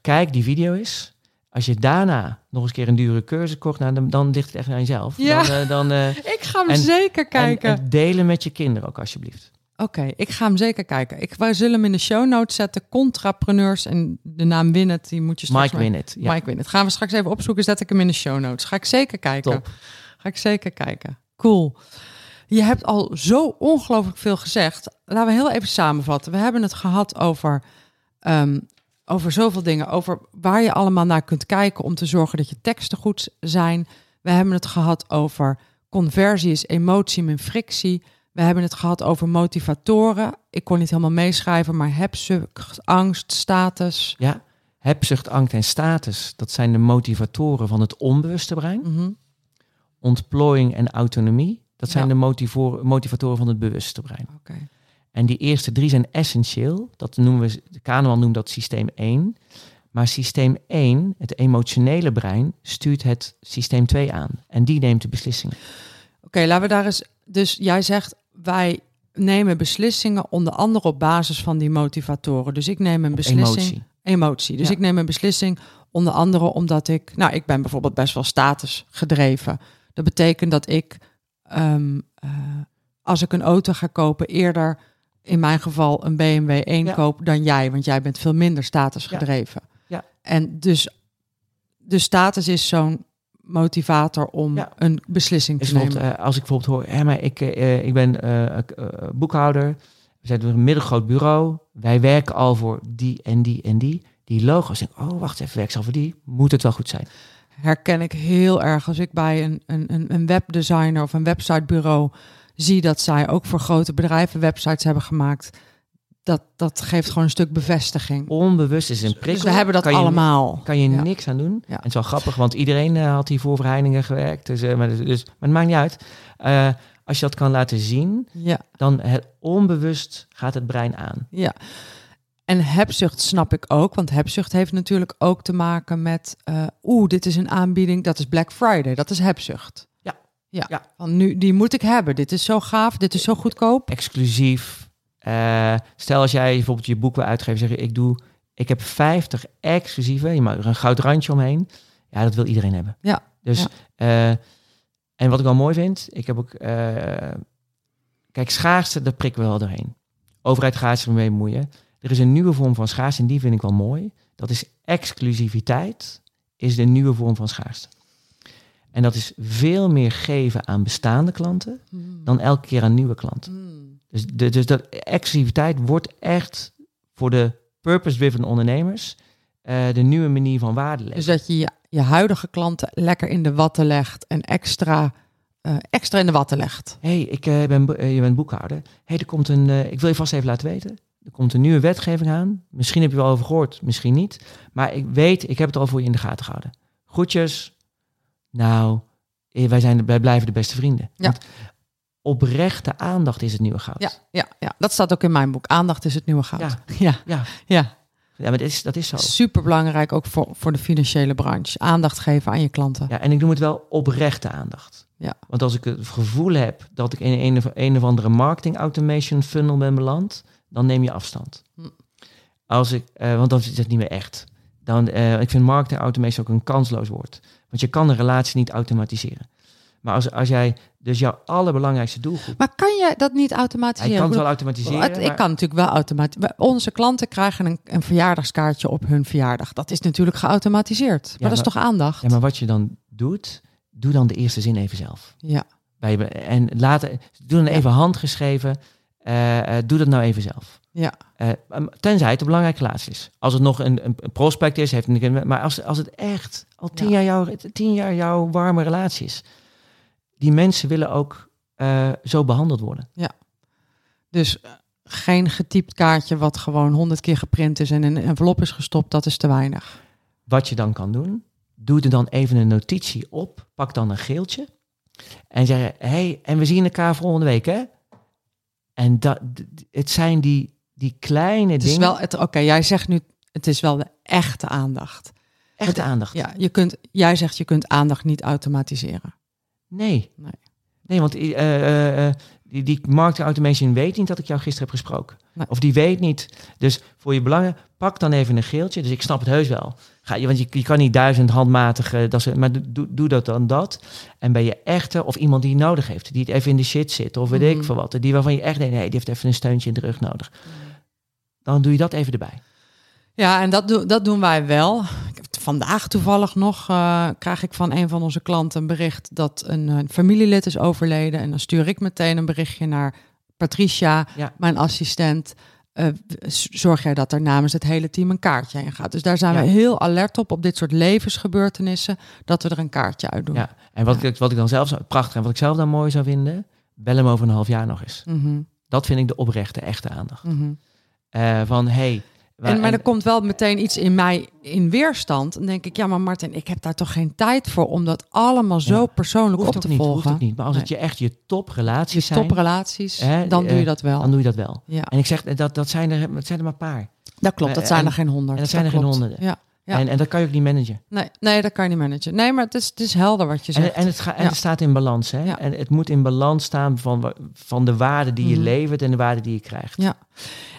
Kijk die video eens. Als je daarna nog eens een keer een dure cursus kocht, nou, dan, dan ligt het echt aan jezelf. Ja. Dan, eh, dan, eh, Ik ga hem En- zeker en, kijken. en delen met je kinderen ook alsjeblieft. Oké, ik ga hem zeker kijken. Ik, wij zullen hem in de show notes zetten. Contrapreneurs en de naam Winnet, die moet je straks Mike Winnett. Ja. Mike Winnet. Gaan we straks even opzoeken, zet ik hem in de show notes. Ga ik zeker kijken. Top. Ga ik zeker kijken. Cool. Je hebt al zo ongelooflijk veel gezegd. Laten we heel even samenvatten. We hebben het gehad over, ehm, over zoveel dingen. Over waar je allemaal naar kunt kijken om te zorgen dat je teksten goed zijn. We hebben het gehad over conversie is emotie min frictie. We hebben het gehad over motivatoren. Ik kon niet helemaal meeschrijven, maar hebzucht, angst, status. Ja, hebzucht, angst en status, dat zijn de motivatoren van het onbewuste brein. Mhm. Ontplooiing en autonomie, dat zijn Ja. de motivatoren van het bewuste brein. Oké. En die eerste drie zijn essentieel. Dat noemen we, de Kahneman noemt dat systeem 1. Maar systeem 1, het emotionele brein, stuurt het systeem 2 aan. En die neemt de beslissingen. Oké, laten we daar eens. Dus jij zegt wij nemen beslissingen onder andere op basis van die motivatoren. Dus ik neem een beslissing. Emotie. Emotie. Dus Ja. ik neem een beslissing onder andere omdat ik. Nou, ik ben bijvoorbeeld best wel status gedreven. Dat betekent dat ik ehm, eh, als ik een auto ga kopen eerder in mijn geval een BMW 1 Ja. koop dan jij, want jij bent veel minder status Ja. gedreven. Ja. En dus de status is zo'n motivator om Ja. een beslissing te nemen. eh, als ik bijvoorbeeld hoor, hè, maar ik, eh, ik ben eh, eh, eh, boekhouder, we zijn een middelgroot bureau, wij werken al voor die en die en die. Die logo's, denk ik, oh wacht even, werk ze al voor die, moet het wel goed zijn. herken ik heel erg als ik bij een, een, een- een webdesigner of een websitebureau zie dat zij ook voor grote bedrijven websites hebben gemaakt. Dat, dat geeft gewoon een stuk bevestiging. Onbewust is een prikkel. Dus we hebben dat kan je, allemaal. Kan je Ja. niks aan doen. Ja. En het is wel grappig, want iedereen eh, had hier voor Verheiningen gewerkt. Dus, eh, maar, dus, dus- maar het maakt niet uit. Eh, als je dat kan laten zien, Ja, dan het onbewust gaat het brein aan. ja. En hebzucht snap ik ook, want hebzucht heeft natuurlijk ook te maken met, eh oeh, dit is een aanbieding, dat is Black Friday, dat is hebzucht. Ja. Van nu, die moet ik hebben. Dit is zo gaaf, dit is zo goedkoop. Exclusief. Eh, stel als jij bijvoorbeeld je boek wil uitgeven, zeg je, ik doe, ik heb 50 exclusieve, je mag er een goud randje omheen. Ja, dat wil iedereen hebben. Ja, Dus, ja. eh, en wat ik wel mooi vind, ik heb ook, eh, kijk, schaarste, daar prikken we wel doorheen. Overheid gaat zich ermee bemoeien. Er is een nieuwe vorm van schaarste en die vind ik wel mooi. Dat is exclusiviteit, is de nieuwe vorm van schaarste. En dat is veel meer geven aan bestaande klanten dan elke keer aan nieuwe klanten. Hmm. Dus, de, dus dat exclusiviteit wordt echt voor de purpose-driven ondernemers eh, de nieuwe manier van waarde leggen. Dus dat je, je je huidige klanten lekker in de watten legt en extra, eh, extra in de watten legt. hey, ik eh, ben, je bent boekhouder. hey, er komt een, ik wil je vast even laten weten. Er komt een nieuwe wetgeving aan. Misschien heb je wel over gehoord, misschien niet. Maar ik weet, ik heb het al voor je in de gaten gehouden. Groetjes. Nou, eh, wij, zijn, wij blijven de beste vrienden. Ja. Want oprechte aandacht is het nieuwe goud. Ja, ja, ja, dat staat ook in mijn boek. Aandacht is het nieuwe goud. Ja. Ja, ja, ja. ja maar dat is, dat is zo. super belangrijk ook voor, voor de financiële branche. Aandacht geven aan je klanten. Ja, en ik noem het wel oprechte aandacht. Ja. Want als ik het gevoel heb dat ik in een of, een of andere marketing automation funnel ben beland, dan neem je afstand. Hm. Als ik, eh, want dan is het niet meer echt. Dan, eh, ik vind marketing automation ook een kansloos woord. Want je kan een relatie niet automatiseren. Maar als, als jij dus jouw allerbelangrijkste doelgroep... Maar kan je dat niet automatiseren? kan het wel automatiseren. ik maar- kan natuurlijk wel automatisch. Onze klanten krijgen een, een verjaardagskaartje op hun verjaardag. Dat is natuurlijk geautomatiseerd. Maar dat is toch aandacht? Ja, maar wat je dan doet, doe dan de eerste zin even zelf. Ja. Bij, en later, doe dan Ja. even handgeschreven. eh, eh, doe dat nou even zelf. Ja. Eh, tenzij het een belangrijke relatie is. Als het nog een, een een prospect is, heeft niet. Maar als, als het echt al tien, Ja. jaar jouw, tien jaar jouw warme relatie is, die mensen willen ook eh, zo behandeld worden. Dus eh, geen getypt kaartje wat gewoon honderd keer geprint is en in een envelop is gestopt. Dat is te weinig. Wat je dan kan doen, doe er dan even een notitie op. Pak dan een geeltje. En zeg: hey, en we zien elkaar volgende week, hè? En dat, het zijn die, die kleine Het is dingen. wel, het- oké, jij zegt nu, het is wel de echte aandacht. echt aandacht. Ja, je kunt, jij zegt je kunt aandacht niet automatiseren. Nee. Nee. Nee, want eh, eh, eh, die, die marketing automation weet niet dat ik jou gisteren heb gesproken. Nee. Of die weet niet. Dus voor je belangen, pak dan even een geeltje. Dus ik snap het heus wel. Ga je, want je, je kan niet duizend handmatige, dat is, maar doe, doe dat dan dat. En ben je echte, of iemand die nodig heeft, die het even in de shit zit, of weet Mhm. ik veel wat. Die waarvan je echt denkt, nee, die heeft even een steuntje in de rug nodig. Dan doe je dat even erbij. Ja, en dat, doen dat doen wij wel. Ik heb Vandaag toevallig nog eh, krijg ik van een van onze klanten een bericht dat een, eh, familielid is overleden. En dan stuur ik meteen een berichtje naar Patricia, Ja. mijn assistent. Eh, zorg jij dat er namens het hele team een kaartje heen gaat. Dus daar zijn Ja. we heel alert op, op dit soort levensgebeurtenissen, dat we er een kaartje uit doen. Ja. En wat, Ja. ik, wat ik dan zelf zou, prachtig en wat ik zelf dan mooi zou vinden, bel hem over een half jaar nog eens. Mhm, Dat vind ik de oprechte, echte aandacht. mhm. Eh, van, hey, En, maar en- er komt wel meteen iets in mij in weerstand. Dan denk ik, ja, maar Martin, ik heb daar toch geen tijd voor om dat allemaal zo Ja. persoonlijk op te niet, volgen. hoeft ook niet. Maar als het je echt je toprelaties Je zijn, toprelaties, Hè, dan doe eh, je dat wel. dan doe je dat wel. ja, En ik zeg, eh, dat, dat, zijn er, dat zijn er maar een paar. dat klopt. Dat eh, zijn en- er geen honderd. en dat zijn er geen honderden. Ja. Ja. En, en dat kan je ook niet managen. Nee, nee, dat kan je niet managen. Nee, maar het is, het is helder wat je En, zegt. en, het, ga, en Ja. het staat in balans. Hè? Ja. En het moet in balans staan van, van de waarde die je Mhm. levert en de waarde die je krijgt. Ja.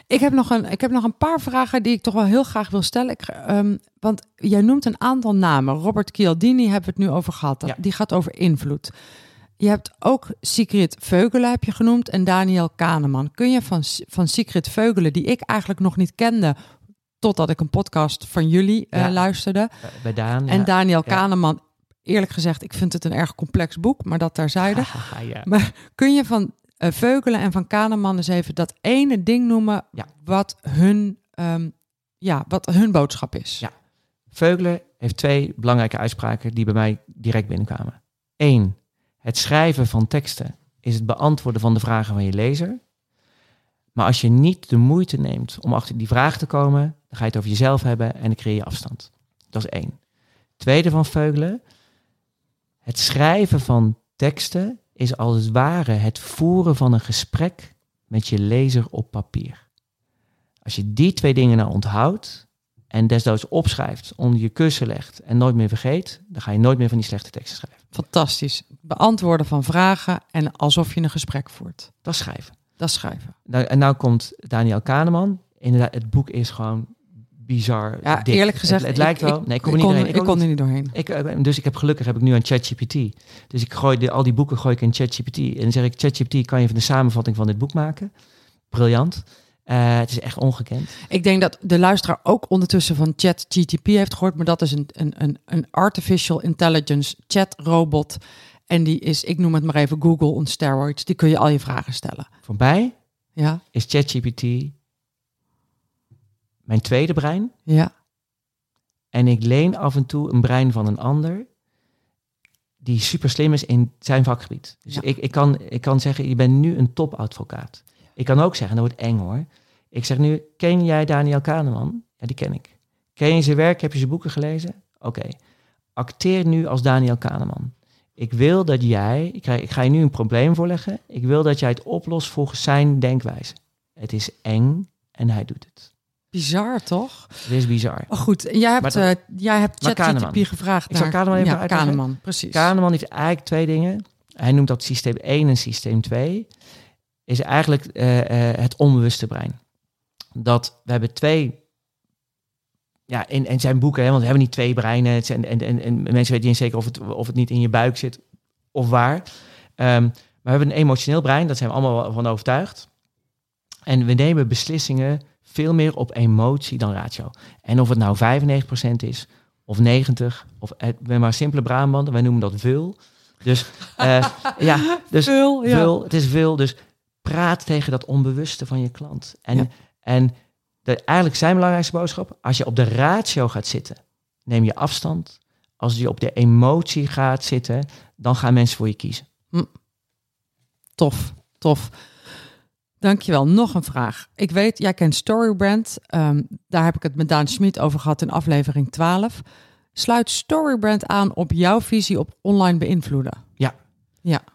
Ik heb, nog een, ik heb nog een paar vragen die ik toch wel heel graag wil stellen. Ik, ehm, want jij noemt een aantal namen. Robert Cialdini hebben we het nu over gehad. Ja. Die gaat over invloed. Je hebt ook Sigrid Veugelen heb je genoemd en Daniel Kahneman. Kun je van, van Sigrid Veugelen, die ik eigenlijk nog niet kende... totdat ik een podcast van jullie eh, luisterde... Eh, Bij Daan. en ja. Daniel. Kahneman, eerlijk gezegd, ik vind het een erg complex boek... maar dat terzijde. Ja. Maar kun je van Veugelen en van Kahneman eens even dat ene ding noemen Ja. wat, hun, ehm, ja, wat hun boodschap is? Ja. Veugelen heeft twee belangrijke uitspraken die bij mij direct binnenkwamen. Eén, het schrijven van teksten is het beantwoorden van de vragen van je lezer. Maar als je niet de moeite neemt om achter die vraag te komen, dan ga je het over jezelf hebben en dan creëer je afstand. Dat is één. Tweede van Veugelen, het schrijven van teksten is als het ware het voeren van een gesprek met je lezer op papier. Als je die twee dingen nou onthoudt en desnoods opschrijft, onder je kussen legt en nooit meer vergeet, dan ga je nooit meer van die slechte teksten schrijven. Fantastisch. Beantwoorden van vragen en alsof je een gesprek voert. Dat schrijven. Dat schrijven. Nou, en nou komt Daniel Kahneman. Inderdaad, het boek is gewoon bizar. Ja, dik. eerlijk gezegd. Het, het lijkt ik- wel. Ik, nee, ik kom ik niet kon, ik kon er niet. doorheen. Ik, eh, dus ik heb gelukkig heb ik nu aan ChatGPT. Dus ik gooi de, al die boeken gooi ik in ChatGPT. En dan zeg ik, ChatGPT, kan je even een samenvatting van dit boek maken? Briljant. Eh, het is echt ongekend. Ik denk dat de luisteraar ook ondertussen van ChatGTP heeft gehoord, maar dat is een, een, een, een artificial intelligence chat robot. En die is, ik noem het maar even Google on steroids. Die kun je al je vragen stellen. Voor mij Ja, is ChatGPT mijn tweede brein. ja, En ik leen af en toe een brein van een ander die super slim is in zijn vakgebied. Dus Ja. ik, ik, kan, ik kan zeggen, je bent nu een topadvocaat. Ik kan ook zeggen, dat wordt eng hoor. Ik zeg nu, ken jij Daniel Kahneman? Ja, die ken ik. Ken je zijn werk? Heb je zijn boeken gelezen? Oké. Acteer nu als Daniel Kahneman. ik wil dat jij, ik ga, ik ga je nu een probleem voorleggen. Ik wil dat jij het oplost volgens zijn denkwijze. Het is eng en hij doet het. Bizar, toch? Het is bizar. Oh, goed, jij hebt, dat- eh, jij hebt. ChatGPT gevraagd Ik zal. Kahneman even ja. Kahneman, precies. Kahneman heeft eigenlijk twee dingen. Hij noemt dat systeem 1 en systeem 2. Is eigenlijk eh, eh, het onbewuste brein. Dat we hebben twee. Ja, in, in zijn boeken, hè, want we hebben niet twee breinen. Het zijn, en, en, en mensen weten niet zeker of het, of het niet in je buik zit of waar. Ehm, maar we hebben een emotioneel brein, daar zijn we allemaal van overtuigd. En we nemen beslissingen veel meer op emotie dan ratio. En of het nou 95% is, of 90, of het, ben maar simpele Brabant, wij noemen dat vul. Dus eh, ja, dus Vul, ja. vul, het is veel. Dus praat tegen dat onbewuste van je klant. En, Ja. en de, eigenlijk zijn belangrijkste boodschap, als je op de ratio gaat zitten, neem je afstand. Als je op de emotie gaat zitten, dan gaan mensen voor je kiezen. Tof, tof. Dankjewel. Nog een vraag. Ik weet, jij kent Storybrand. Ehm, daar heb ik het met Daan Schmid over gehad in aflevering 12. Sluit Storybrand aan op jouw visie op online beïnvloeden.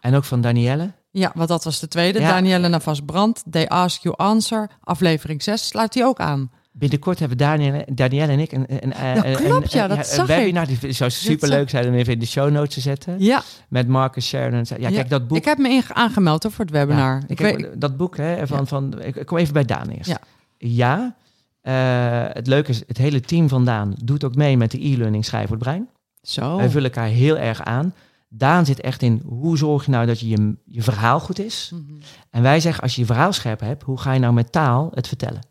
En ook van Danielle. Ja, want dat was de tweede. Ja. Danielle Navas Brandt, They Ask You Answer, aflevering 6. Sluit die ook aan. Binnenkort hebben Danielle, Danielle en ik een, een, Dat een- klopt, ja, dat zag webinar. Die zou super leuk zijn om even in de show notes te zetten. Ja, Met Marcus Sharon. Ja, kijk, dat boek. ik heb me aangemeld hoor, voor het webinar. Ja, ik ik weet, heb, dat boek hè, van, van ik, kom even bij Daan eerst. Ja. Ja, eh, het leuke is, het hele team van Daan doet ook mee met de e-learning Schrijf voor het Brein. zo. Wij vullen elkaar heel erg aan. Daan zit echt in, hoe zorg je nou dat je, je je verhaal goed is? Mhm. En wij zeggen, als je je verhaal scherp hebt, hoe ga je nou met taal het vertellen?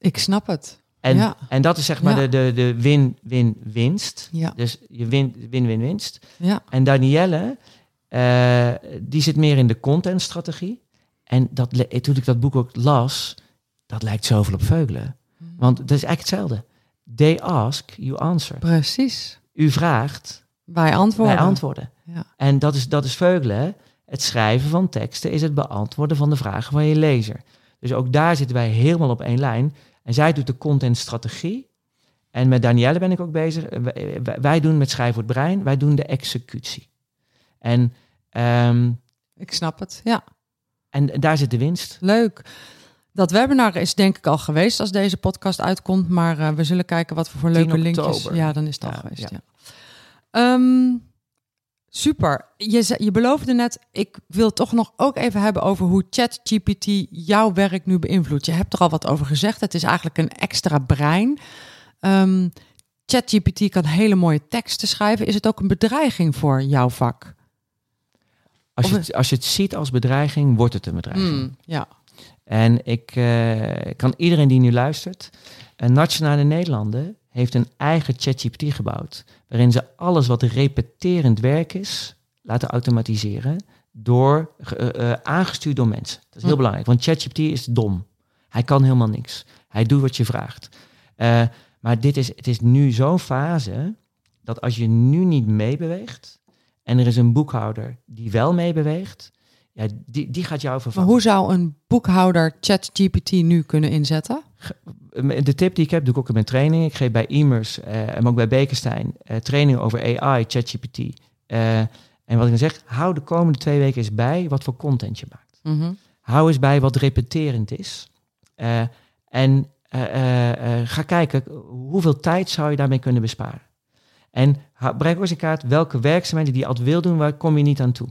Ik snap het. En, Ja. en dat is zeg maar Ja. de, de, de win-win-winst. Ja, Dus je win- win-win-winst. ja. En Danielle, eh, die zit meer in de contentstrategie. En dat, toen ik dat boek ook las, dat lijkt zoveel op Veugelen. Want dat is eigenlijk hetzelfde. They ask, you answer. Precies. U vraagt, Wij antwoorden. wij antwoorden. Ja. En dat is, dat is Veugelen. Het schrijven van teksten is het beantwoorden van de vragen van je lezer. Dus ook daar zitten wij helemaal op één lijn. En zij doet de contentstrategie. En met Danielle ben ik ook bezig. Wij, wij- wij doen met Schrijf voor het Brein, wij doen de executie. En, ehm, Ik snap het. Ja, en daar zit de winst. leuk. Dat webinar is denk ik al geweest als deze podcast uitkomt. Maar eh, we zullen kijken wat we voor 10 leuke linkjes... Ja, dan is het al Ja, geweest. Ja. ja. Ehm, super. Je, ze- je beloofde net, ik wil toch nog ook even hebben over hoe ChatGPT jouw werk nu beïnvloedt. Je hebt er al wat over gezegd. Het is eigenlijk een extra brein. Ehm, ChatGPT kan hele mooie teksten schrijven. Is het ook een bedreiging voor jouw vak? Als je, het, als je het ziet als bedreiging, wordt het een bedreiging. Hmm, ja. En ik eh, kan iedereen die nu luistert. Een Nationale Nederlanden heeft een eigen ChatGPT gebouwd. Waarin ze alles wat repeterend werk is, laten automatiseren. Door, eh, eh, aangestuurd door mensen. Dat is heel Hm. belangrijk, want ChatGPT is dom. Hij kan helemaal niks. Hij doet wat je vraagt. Eh, maar dit is, het is nu zo'n fase dat als je nu niet meebeweegt. en er is een boekhouder die wel meebeweegt. Ja, die, die gaat jou Maar vervangen. hoe zou een boekhouder ChatGPT nu kunnen inzetten? De tip die ik heb, doe ik ook in mijn training. Ik geef bij Immers eh en ook bij Bekenstein eh trainingen over AI, ChatGPT. Eh, en wat ik dan zeg, hou de komende twee weken eens bij wat voor content je maakt. Mhm. Hou eens bij wat repeterend is. En ga kijken, hoeveel tijd zou je daarmee kunnen besparen? En breng ook eens in kaart welke werkzaamheden die je altijd wil doen, waar kom je niet aan toe.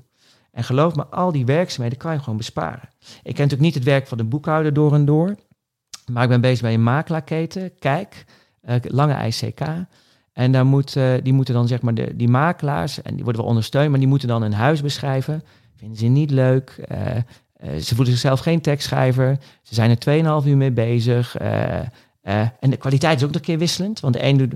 En geloof me, al die werkzaamheden kan je gewoon besparen. Ik ken natuurlijk niet het werk van de boekhouder door en door. Maar ik ben bezig bij een makelaarketen, Kijk, eh, Lange ICK. En daar moet, eh, die moeten dan zeg maar, de, die makelaars, en die worden wel ondersteund, maar die moeten dan een huis beschrijven. Vinden ze niet leuk. eh, ze voelen zichzelf geen tekstschrijver. Ze zijn er 2,5 uur mee bezig. en de kwaliteit is ook nog een keer wisselend, want de een doet,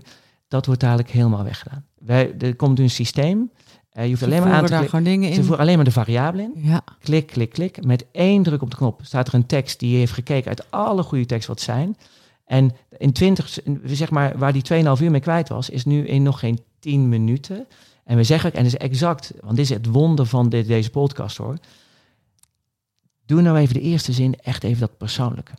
dat wordt dadelijk helemaal weggedaan. Wij, er komt een systeem. Eh, je hoeft Ze alleen maar aan te daar klikken. gewoon dingen Ze in. voeren alleen maar de variabelen in. Ja, Klik, klik, klik. Met één druk op de knop staat er een tekst die heeft gekeken uit alle goede teksten wat zijn. En in 20, zeg maar, waar die 2,5 uur mee kwijt was, is nu in nog geen 10 minuten. En we zeggen, en dat is exact, want dit is het wonder van dit, deze podcast hoor. Doe nou even de eerste zin, echt even dat persoonlijke.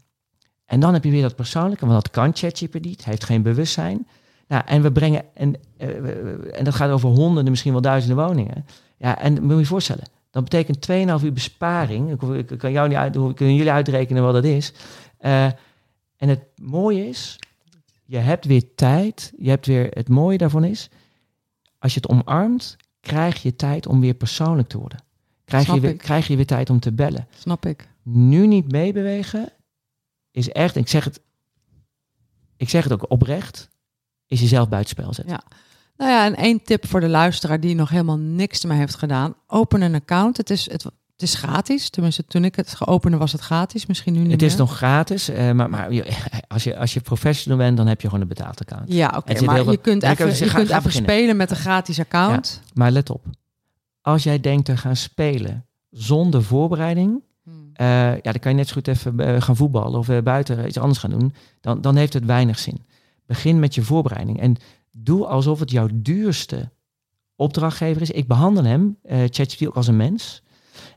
En dan heb je weer dat persoonlijke, want dat kan ChatGPT niet, hij heeft geen bewustzijn. Nou, en we brengen, en, eh, en dat gaat over honderden, misschien wel duizenden woningen. Ja, en moet je je voorstellen, dat betekent 2,5 uur besparing. Ik, kan jou niet uit, kunnen jullie uitrekenen wat dat is. Eh, en het mooie is, je hebt weer tijd. Je hebt weer, het mooie daarvan is, als je het omarmt, krijg je tijd om weer persoonlijk te worden. Krijg je, weer, ik. krijg je weer tijd om te bellen. Snap ik. Nu niet meebewegen is echt, ik zeg het, ik zeg het ook oprecht, is jezelf buitenspel zetten. Ja. Nou ja, en één tip voor de luisteraar die nog helemaal niks ermee heeft gedaan. Open een account. Het is, het, het is gratis. Tenminste, toen ik het geopende was het gratis. Misschien nu niet Het is meer. nog gratis, eh, maar, maar als, je, als je professional bent, dan heb je gewoon een betaald account. Ja, oké. Maar je kunt even, je kunt even spelen met een gratis account. Maar let op, als jij denkt te gaan spelen zonder voorbereiding, Hmm. eh, ja, dan kan je net zo goed even eh, gaan voetballen of buiten iets anders gaan doen. Dan, dan heeft het weinig zin. Begin met je voorbereiding en doe alsof het jouw duurste opdrachtgever is. Ik behandel hem, eh ChatGPT, ook als een mens.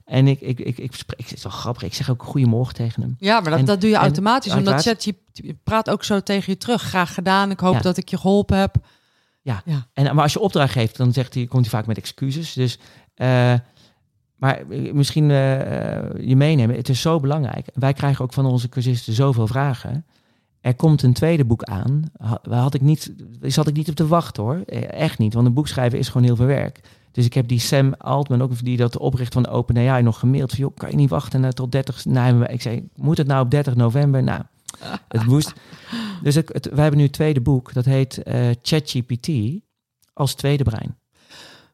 En ik, ik, ik, ik, spreek, het is wel grappig, ik zeg ook goedemorgen tegen hem. Ja, maar dat, En- dat doe je en- automatisch. Omdat. ChatGPT praat ook zo tegen je terug. Graag gedaan. Ik hoop Ja. dat ik je geholpen heb. En, maar als je opdracht geeft, dan zegt hij, komt hij vaak met excuses. Dus, eh, maar eh, misschien je meenemen, het is zo belangrijk. Wij krijgen ook van onze cursisten zoveel vragen. Er komt een tweede boek aan. Had ik niet, zat ik niet op te wachten hoor. Eh, Echt niet, want een boek schrijven is gewoon heel veel werk. Dus ik heb die Sam Altman, ook die dat opricht van OpenAI, nog gemaild. Van, joh, kan je niet wachten tot 30... Nou, ik zei, moet het nou op 30 november? Nou, het moest. Dus het, wij hebben nu een tweede boek. Dat heet eh, ChatGPT als tweede brein.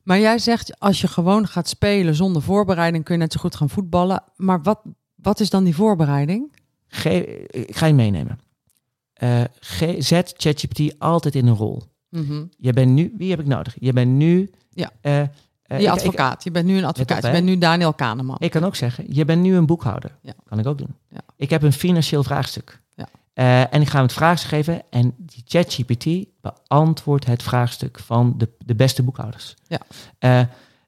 Maar jij zegt, als je gewoon gaat spelen zonder voorbereiding, kun je net zo goed gaan voetballen. Maar wat, wat is dan die voorbereiding? Ge ik ga je meenemen. Eh, ge- zet ChatGPT altijd in een rol. Mhm. Je bent nu, wie heb ik nodig? Je bent nu. Ja. eh, eh, ik- advocaat. je bent nu een advocaat. op, je bent nu Daniel Kahneman. Ik, kan ook zeggen, je bent nu een boekhouder. Ja. Kan ik ook doen. Ja. Ik heb een financieel vraagstuk. Ja. Eh, en ik ga hem het vraagstuk geven. En die ChatGPT beantwoordt het vraagstuk van de, de beste boekhouders. Ja. Eh,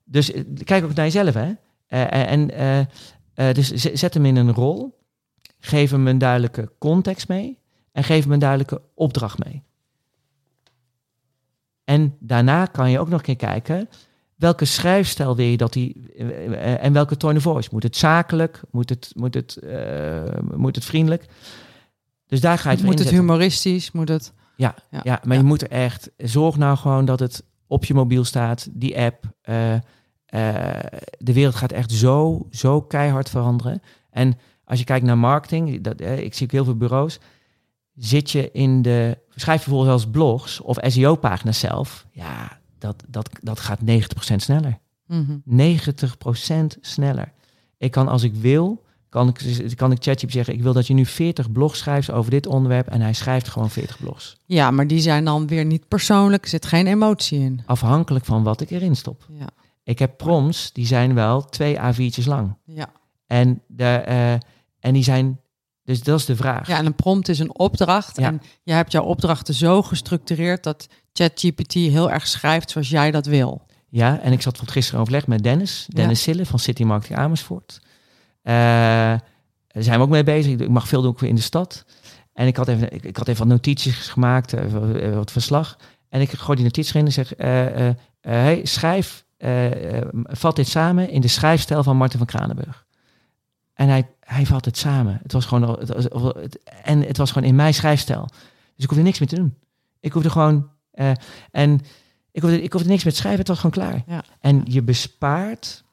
dus eh, kijk ook naar jezelf, hè. Eh, en eh, eh, dus zet hem in een rol. Geef hem een duidelijke context mee. En geef hem een duidelijke opdracht mee. En daarna kan je ook nog een keer kijken... welke schrijfstijl wil je dat hij... eh, eh, en welke tone of voice. Moet het zakelijk? Moet het, moet het, eh, moet het vriendelijk? Dus daar ga je het Moet het humoristisch? Moet het... Ja, Ja. ja, maar je moet er echt... Zorg nou gewoon dat het op je mobiel staat. Die app. de wereld gaat echt zo, zo keihard veranderen. En als je kijkt naar marketing... Dat, ik zie ook heel veel bureaus... Zit je in de... Schrijf je bijvoorbeeld zelfs blogs of SEO-pagina's zelf. Ja, dat, dat, dat gaat 90% sneller. Mhm. 90% sneller. Ik kan als ik wil, kan ik, kan ik ChatGPT zeggen, ik wil dat je nu 40 blogs schrijft over dit onderwerp en hij schrijft gewoon 40 blogs. Ja, maar die zijn dan weer niet persoonlijk. Er zit geen emotie in. Afhankelijk van wat ik erin stop. Ja, Ik heb prompts, die zijn wel twee A4'tjes lang. ja. En, de, eh, en die zijn, dus dat is de vraag. ja en een prompt is een opdracht. Ja. En je hebt jouw opdrachten zo gestructureerd dat ChatGPT heel erg schrijft zoals jij dat wil. Ja, en ik zat gisteren overleg met Dennis, Dennis Sille van City Marketing Amersfoort. Eh, daar zijn we ook mee bezig. Ik mag veel doen ook weer in de stad. En ik had even, ik, ik had even wat notities gemaakt, eh, wat verslag. En ik gooi die notities erin en zeg, eh, eh, eh, hey, schrijf, eh, eh, vat dit samen in de schrijfstijl van Martin van Kranenburg. En hij, hij vat het samen. Het was gewoon, al- het, was- het- en het was gewoon in mijn schrijfstijl. Dus ik hoefde niks meer te doen. Ik hoefde gewoon, eh, en ik hoefde, ik hoefde niks meer te schrijven, het was gewoon klaar. Ja. En je bespaart,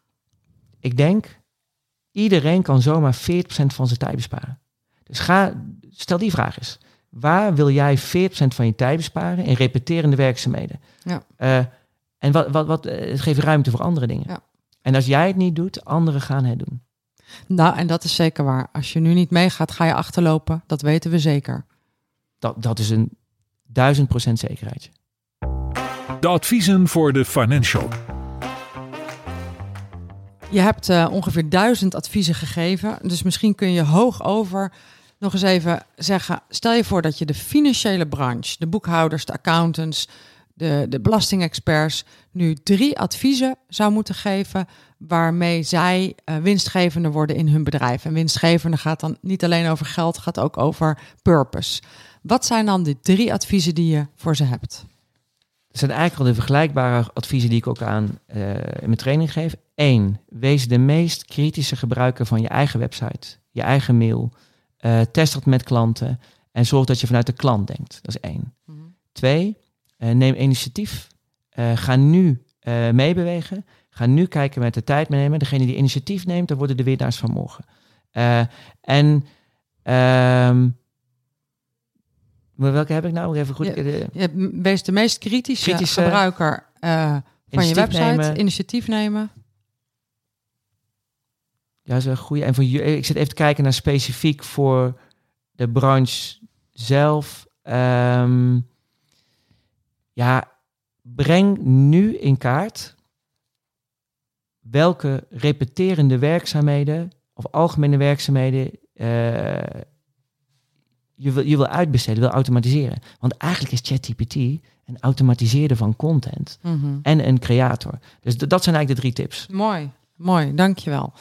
ik denk, iedereen kan zomaar 40% van zijn tijd besparen. Dus ga, stel die vraag eens. Waar wil jij 40% van je tijd besparen in repeterende werkzaamheden? Ja. Eh, en wat, wat, wat, eh, het geeft ruimte voor andere dingen. Ja. En als jij het niet doet, anderen gaan het doen. Nou, en dat is zeker waar. Als je nu niet meegaat, ga je achterlopen. Dat weten we zeker. Dat, dat is een duizend procent zekerheidje. De adviezen voor de financial. Je hebt eh, ongeveer duizend adviezen gegeven. Dus misschien kun je hoog over nog eens even zeggen. Stel je voor dat je de financiële branche, de boekhouders, de accountants, de de, de belastingexperts nu drie adviezen zou moeten geven waarmee zij uh, winstgevender worden in hun bedrijf. En winstgevende gaat dan niet alleen over geld, gaat ook over purpose. Wat zijn dan de drie adviezen die je voor ze hebt? Dat zijn eigenlijk al de vergelijkbare adviezen die ik ook aan uh, in mijn training geef. Eén, wees de meest kritische gebruiker van je eigen website, je eigen mail. Uh, test dat met klanten en zorg dat je vanuit de klant denkt. Dat is één. Mm -hmm. Twee, neem initiatief. ga nu meebewegen. Ga nu kijken met de tijd nemen. Degene die initiatief neemt, dan worden de winnaars van morgen. en um, maar welke heb ik nou? Even goed. Je, je wees de meest kritische, kritische gebruiker uh, van je website. Nemen. Initiatief nemen. Ja, dat is een goede. En voor ik zit even te kijken naar specifiek voor de branche zelf. Um, ja, breng nu in kaart welke repeterende werkzaamheden of algemene werkzaamheden uh, je wil, je wil uitbesteden, wil automatiseren. Want eigenlijk is ChatGPT een automatiseren van content mm -hmm. en een creator. Dus dat zijn eigenlijk de drie tips. Mooi, mooi, dankjewel.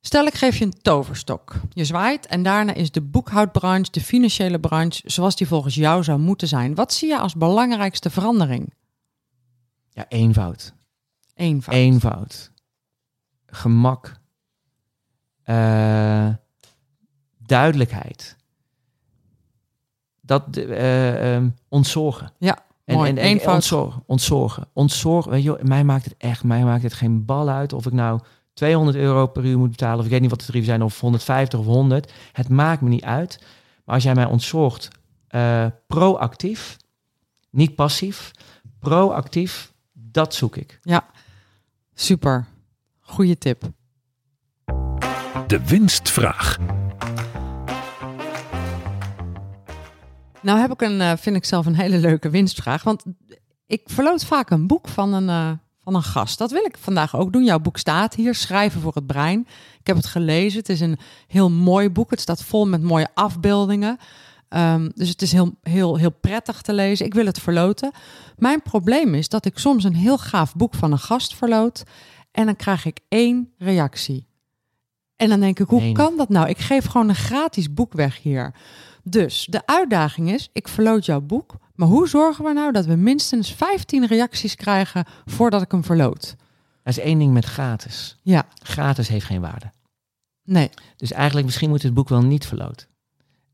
Stel, ik geef je een toverstok. Je zwaait en daarna is de boekhoudbranche, de financiële branche, zoals die volgens jou zou moeten zijn. Wat zie je als belangrijkste verandering? Ja, eenvoud. Eenvoud. Eenvoud. Gemak. Uh, duidelijkheid dat uh, um, ontzorgen. Ja, en, mooi. En, en, Eenvoud. ontzorgen, ontzorgen, ontzorgen. Weet je, mij maakt het echt, mij maakt het geen bal uit of ik nou 200 euro per uur moet betalen of ik weet niet wat de tarieven zijn of 150 of 100. Het maakt me niet uit. Maar als jij mij ontzorgt, uh, proactief, niet passief, proactief, dat zoek ik. Ja, super. Goeie tip. De winstvraag. Nou heb ik een, uh, vind ik zelf een hele leuke winstvraag. Want ik verloot vaak een boek van een, uh, van een gast. Dat wil ik vandaag ook doen. Jouw boek staat hier, Schrijven voor het Brein. Ik heb het gelezen. Het is een heel mooi boek. Het staat vol met mooie afbeeldingen. Um, dus het is heel, heel, heel prettig te lezen. Ik wil het verloten. Mijn probleem is dat ik soms een heel gaaf boek van een gast verloot. En dan krijg ik één reactie. En dan denk ik, hoe kan dat nou? Ik geef gewoon een gratis boek weg hier. Dus de uitdaging is, ik verloot jouw boek, maar hoe zorgen we nou dat we minstens 15 reacties krijgen voordat ik hem verloot? Er is één ding met gratis. Ja, Gratis heeft geen waarde. nee. Dus eigenlijk misschien moet het boek wel niet verloten.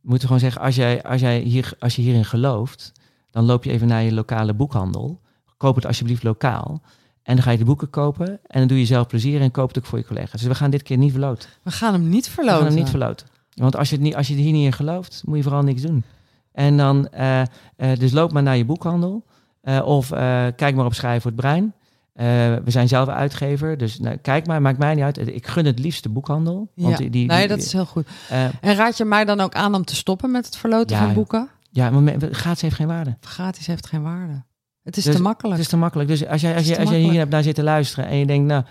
We moeten gewoon zeggen, als, jij, als, jij hier, als je hierin gelooft, dan loop je even naar je lokale boekhandel. Koop het alsjeblieft lokaal. En dan ga je de boeken kopen en dan doe je zelf plezier en koop het ook voor je collega's. Dus we gaan dit keer niet verloten. We gaan hem niet We verloten. gaan hem niet verloten. Want als je, het niet, als je hier niet in gelooft, moet je vooral niks doen. En dan, eh, eh, dus loop maar naar je boekhandel. Eh, of kijk maar op Schrijven voor het Brein. Eh, we zijn zelf uitgever, dus nou, kijk maar, maakt mij niet uit. Ik gun het liefst de boekhandel. Want Ja. die, die, nee, dat is heel goed. eh, En raad je mij dan ook aan om te stoppen met het verloten Ja, van boeken? ja, maar me- gratis heeft geen waarde. Gratis heeft geen waarde. Het is Dus te makkelijk. Het is te makkelijk. Dus als jij, als hier hebt naar zitten luisteren en je denkt, nou,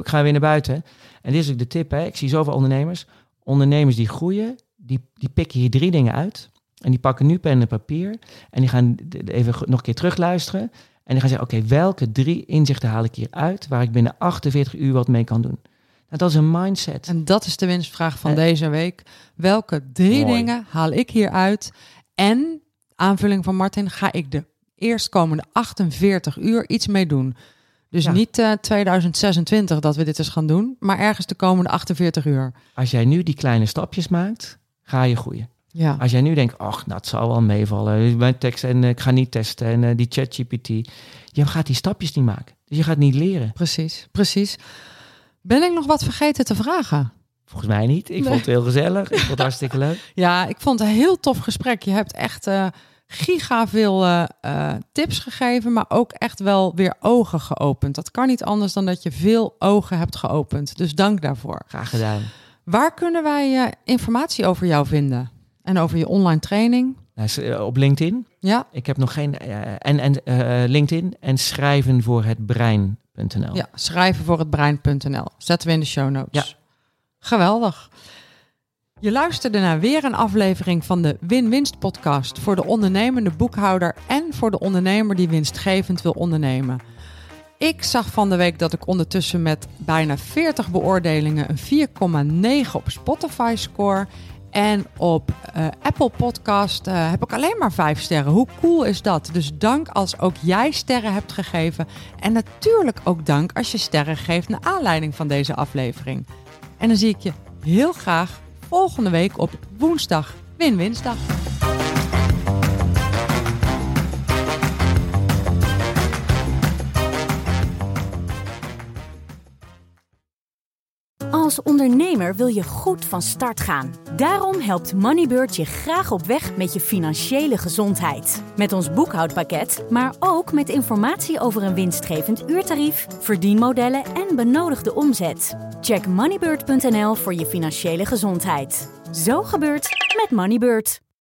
ik ga weer naar buiten. En dit is ook de tip, hè. ik zie zoveel ondernemers. Ondernemers die groeien, die, die pikken hier drie dingen uit. En die pakken nu pen en papier. En die gaan even nog een keer terugluisteren. En die gaan zeggen, oké, welke drie inzichten haal ik hier uit... waar ik binnen 48 uur wat mee kan doen? Nou, dat is een mindset. En dat is de winstvraag van Eh. deze week. Welke drie Mooi. dingen haal ik hier uit? En, aanvulling van Martin, ga ik de eerstkomende 48 uur iets mee doen? Dus Ja. niet eh 2026 dat we dit eens gaan doen, maar ergens de komende 48 uur. Als jij nu die kleine stapjes maakt, ga je groeien. Ja, Als jij nu denkt, ach, nou, het zal wel meevallen. Mijn tekst en eh, ik ga niet testen en eh, die ChatGPT. Je gaat die stapjes niet maken. Dus je gaat niet leren. precies, precies. Ben ik nog wat vergeten te vragen? Volgens mij niet. Ik Nee. vond het heel gezellig. Ik vond het hartstikke leuk. Ja, ik vond het een heel tof gesprek. Je hebt echt eh giga veel tips gegeven, maar ook echt wel weer ogen geopend. Dat kan niet anders dan dat je veel ogen hebt geopend. Dus dank daarvoor. Graag gedaan. Waar kunnen wij informatie over jou vinden? En over je online training? Nou, eh, op LinkedIn. Ja, Ik heb nog geen... eh, en en eh, LinkedIn en schrijven voor het brein.nl. ja schrijven voor het brein.nl. Zetten we in de show notes. Ja. Geweldig. Je luisterde naar weer een aflevering van de Win-Winst podcast voor de ondernemende boekhouder en en voor de ondernemer die winstgevend wil ondernemen. Ik zag van de week dat ik ondertussen met bijna 40 beoordelingen een 4,9 op Spotify score. En op uh, Apple Podcast uh, heb ik alleen maar 5 sterren. Hoe cool is dat? Dus dank als ook jij sterren hebt gegeven. En natuurlijk ook dank als je sterren geeft naar aanleiding van deze aflevering. En dan zie ik je heel graag volgende week op woensdag. Win-winsdag. Als ondernemer wil je goed van start gaan. Daarom helpt Moneybird je graag op weg met je financiële gezondheid. Met ons boekhoudpakket, maar ook met informatie over een winstgevend uurtarief, verdienmodellen en benodigde omzet. Check moneybird.nl voor je financiële gezondheid. Zo gebeurt met Moneybird.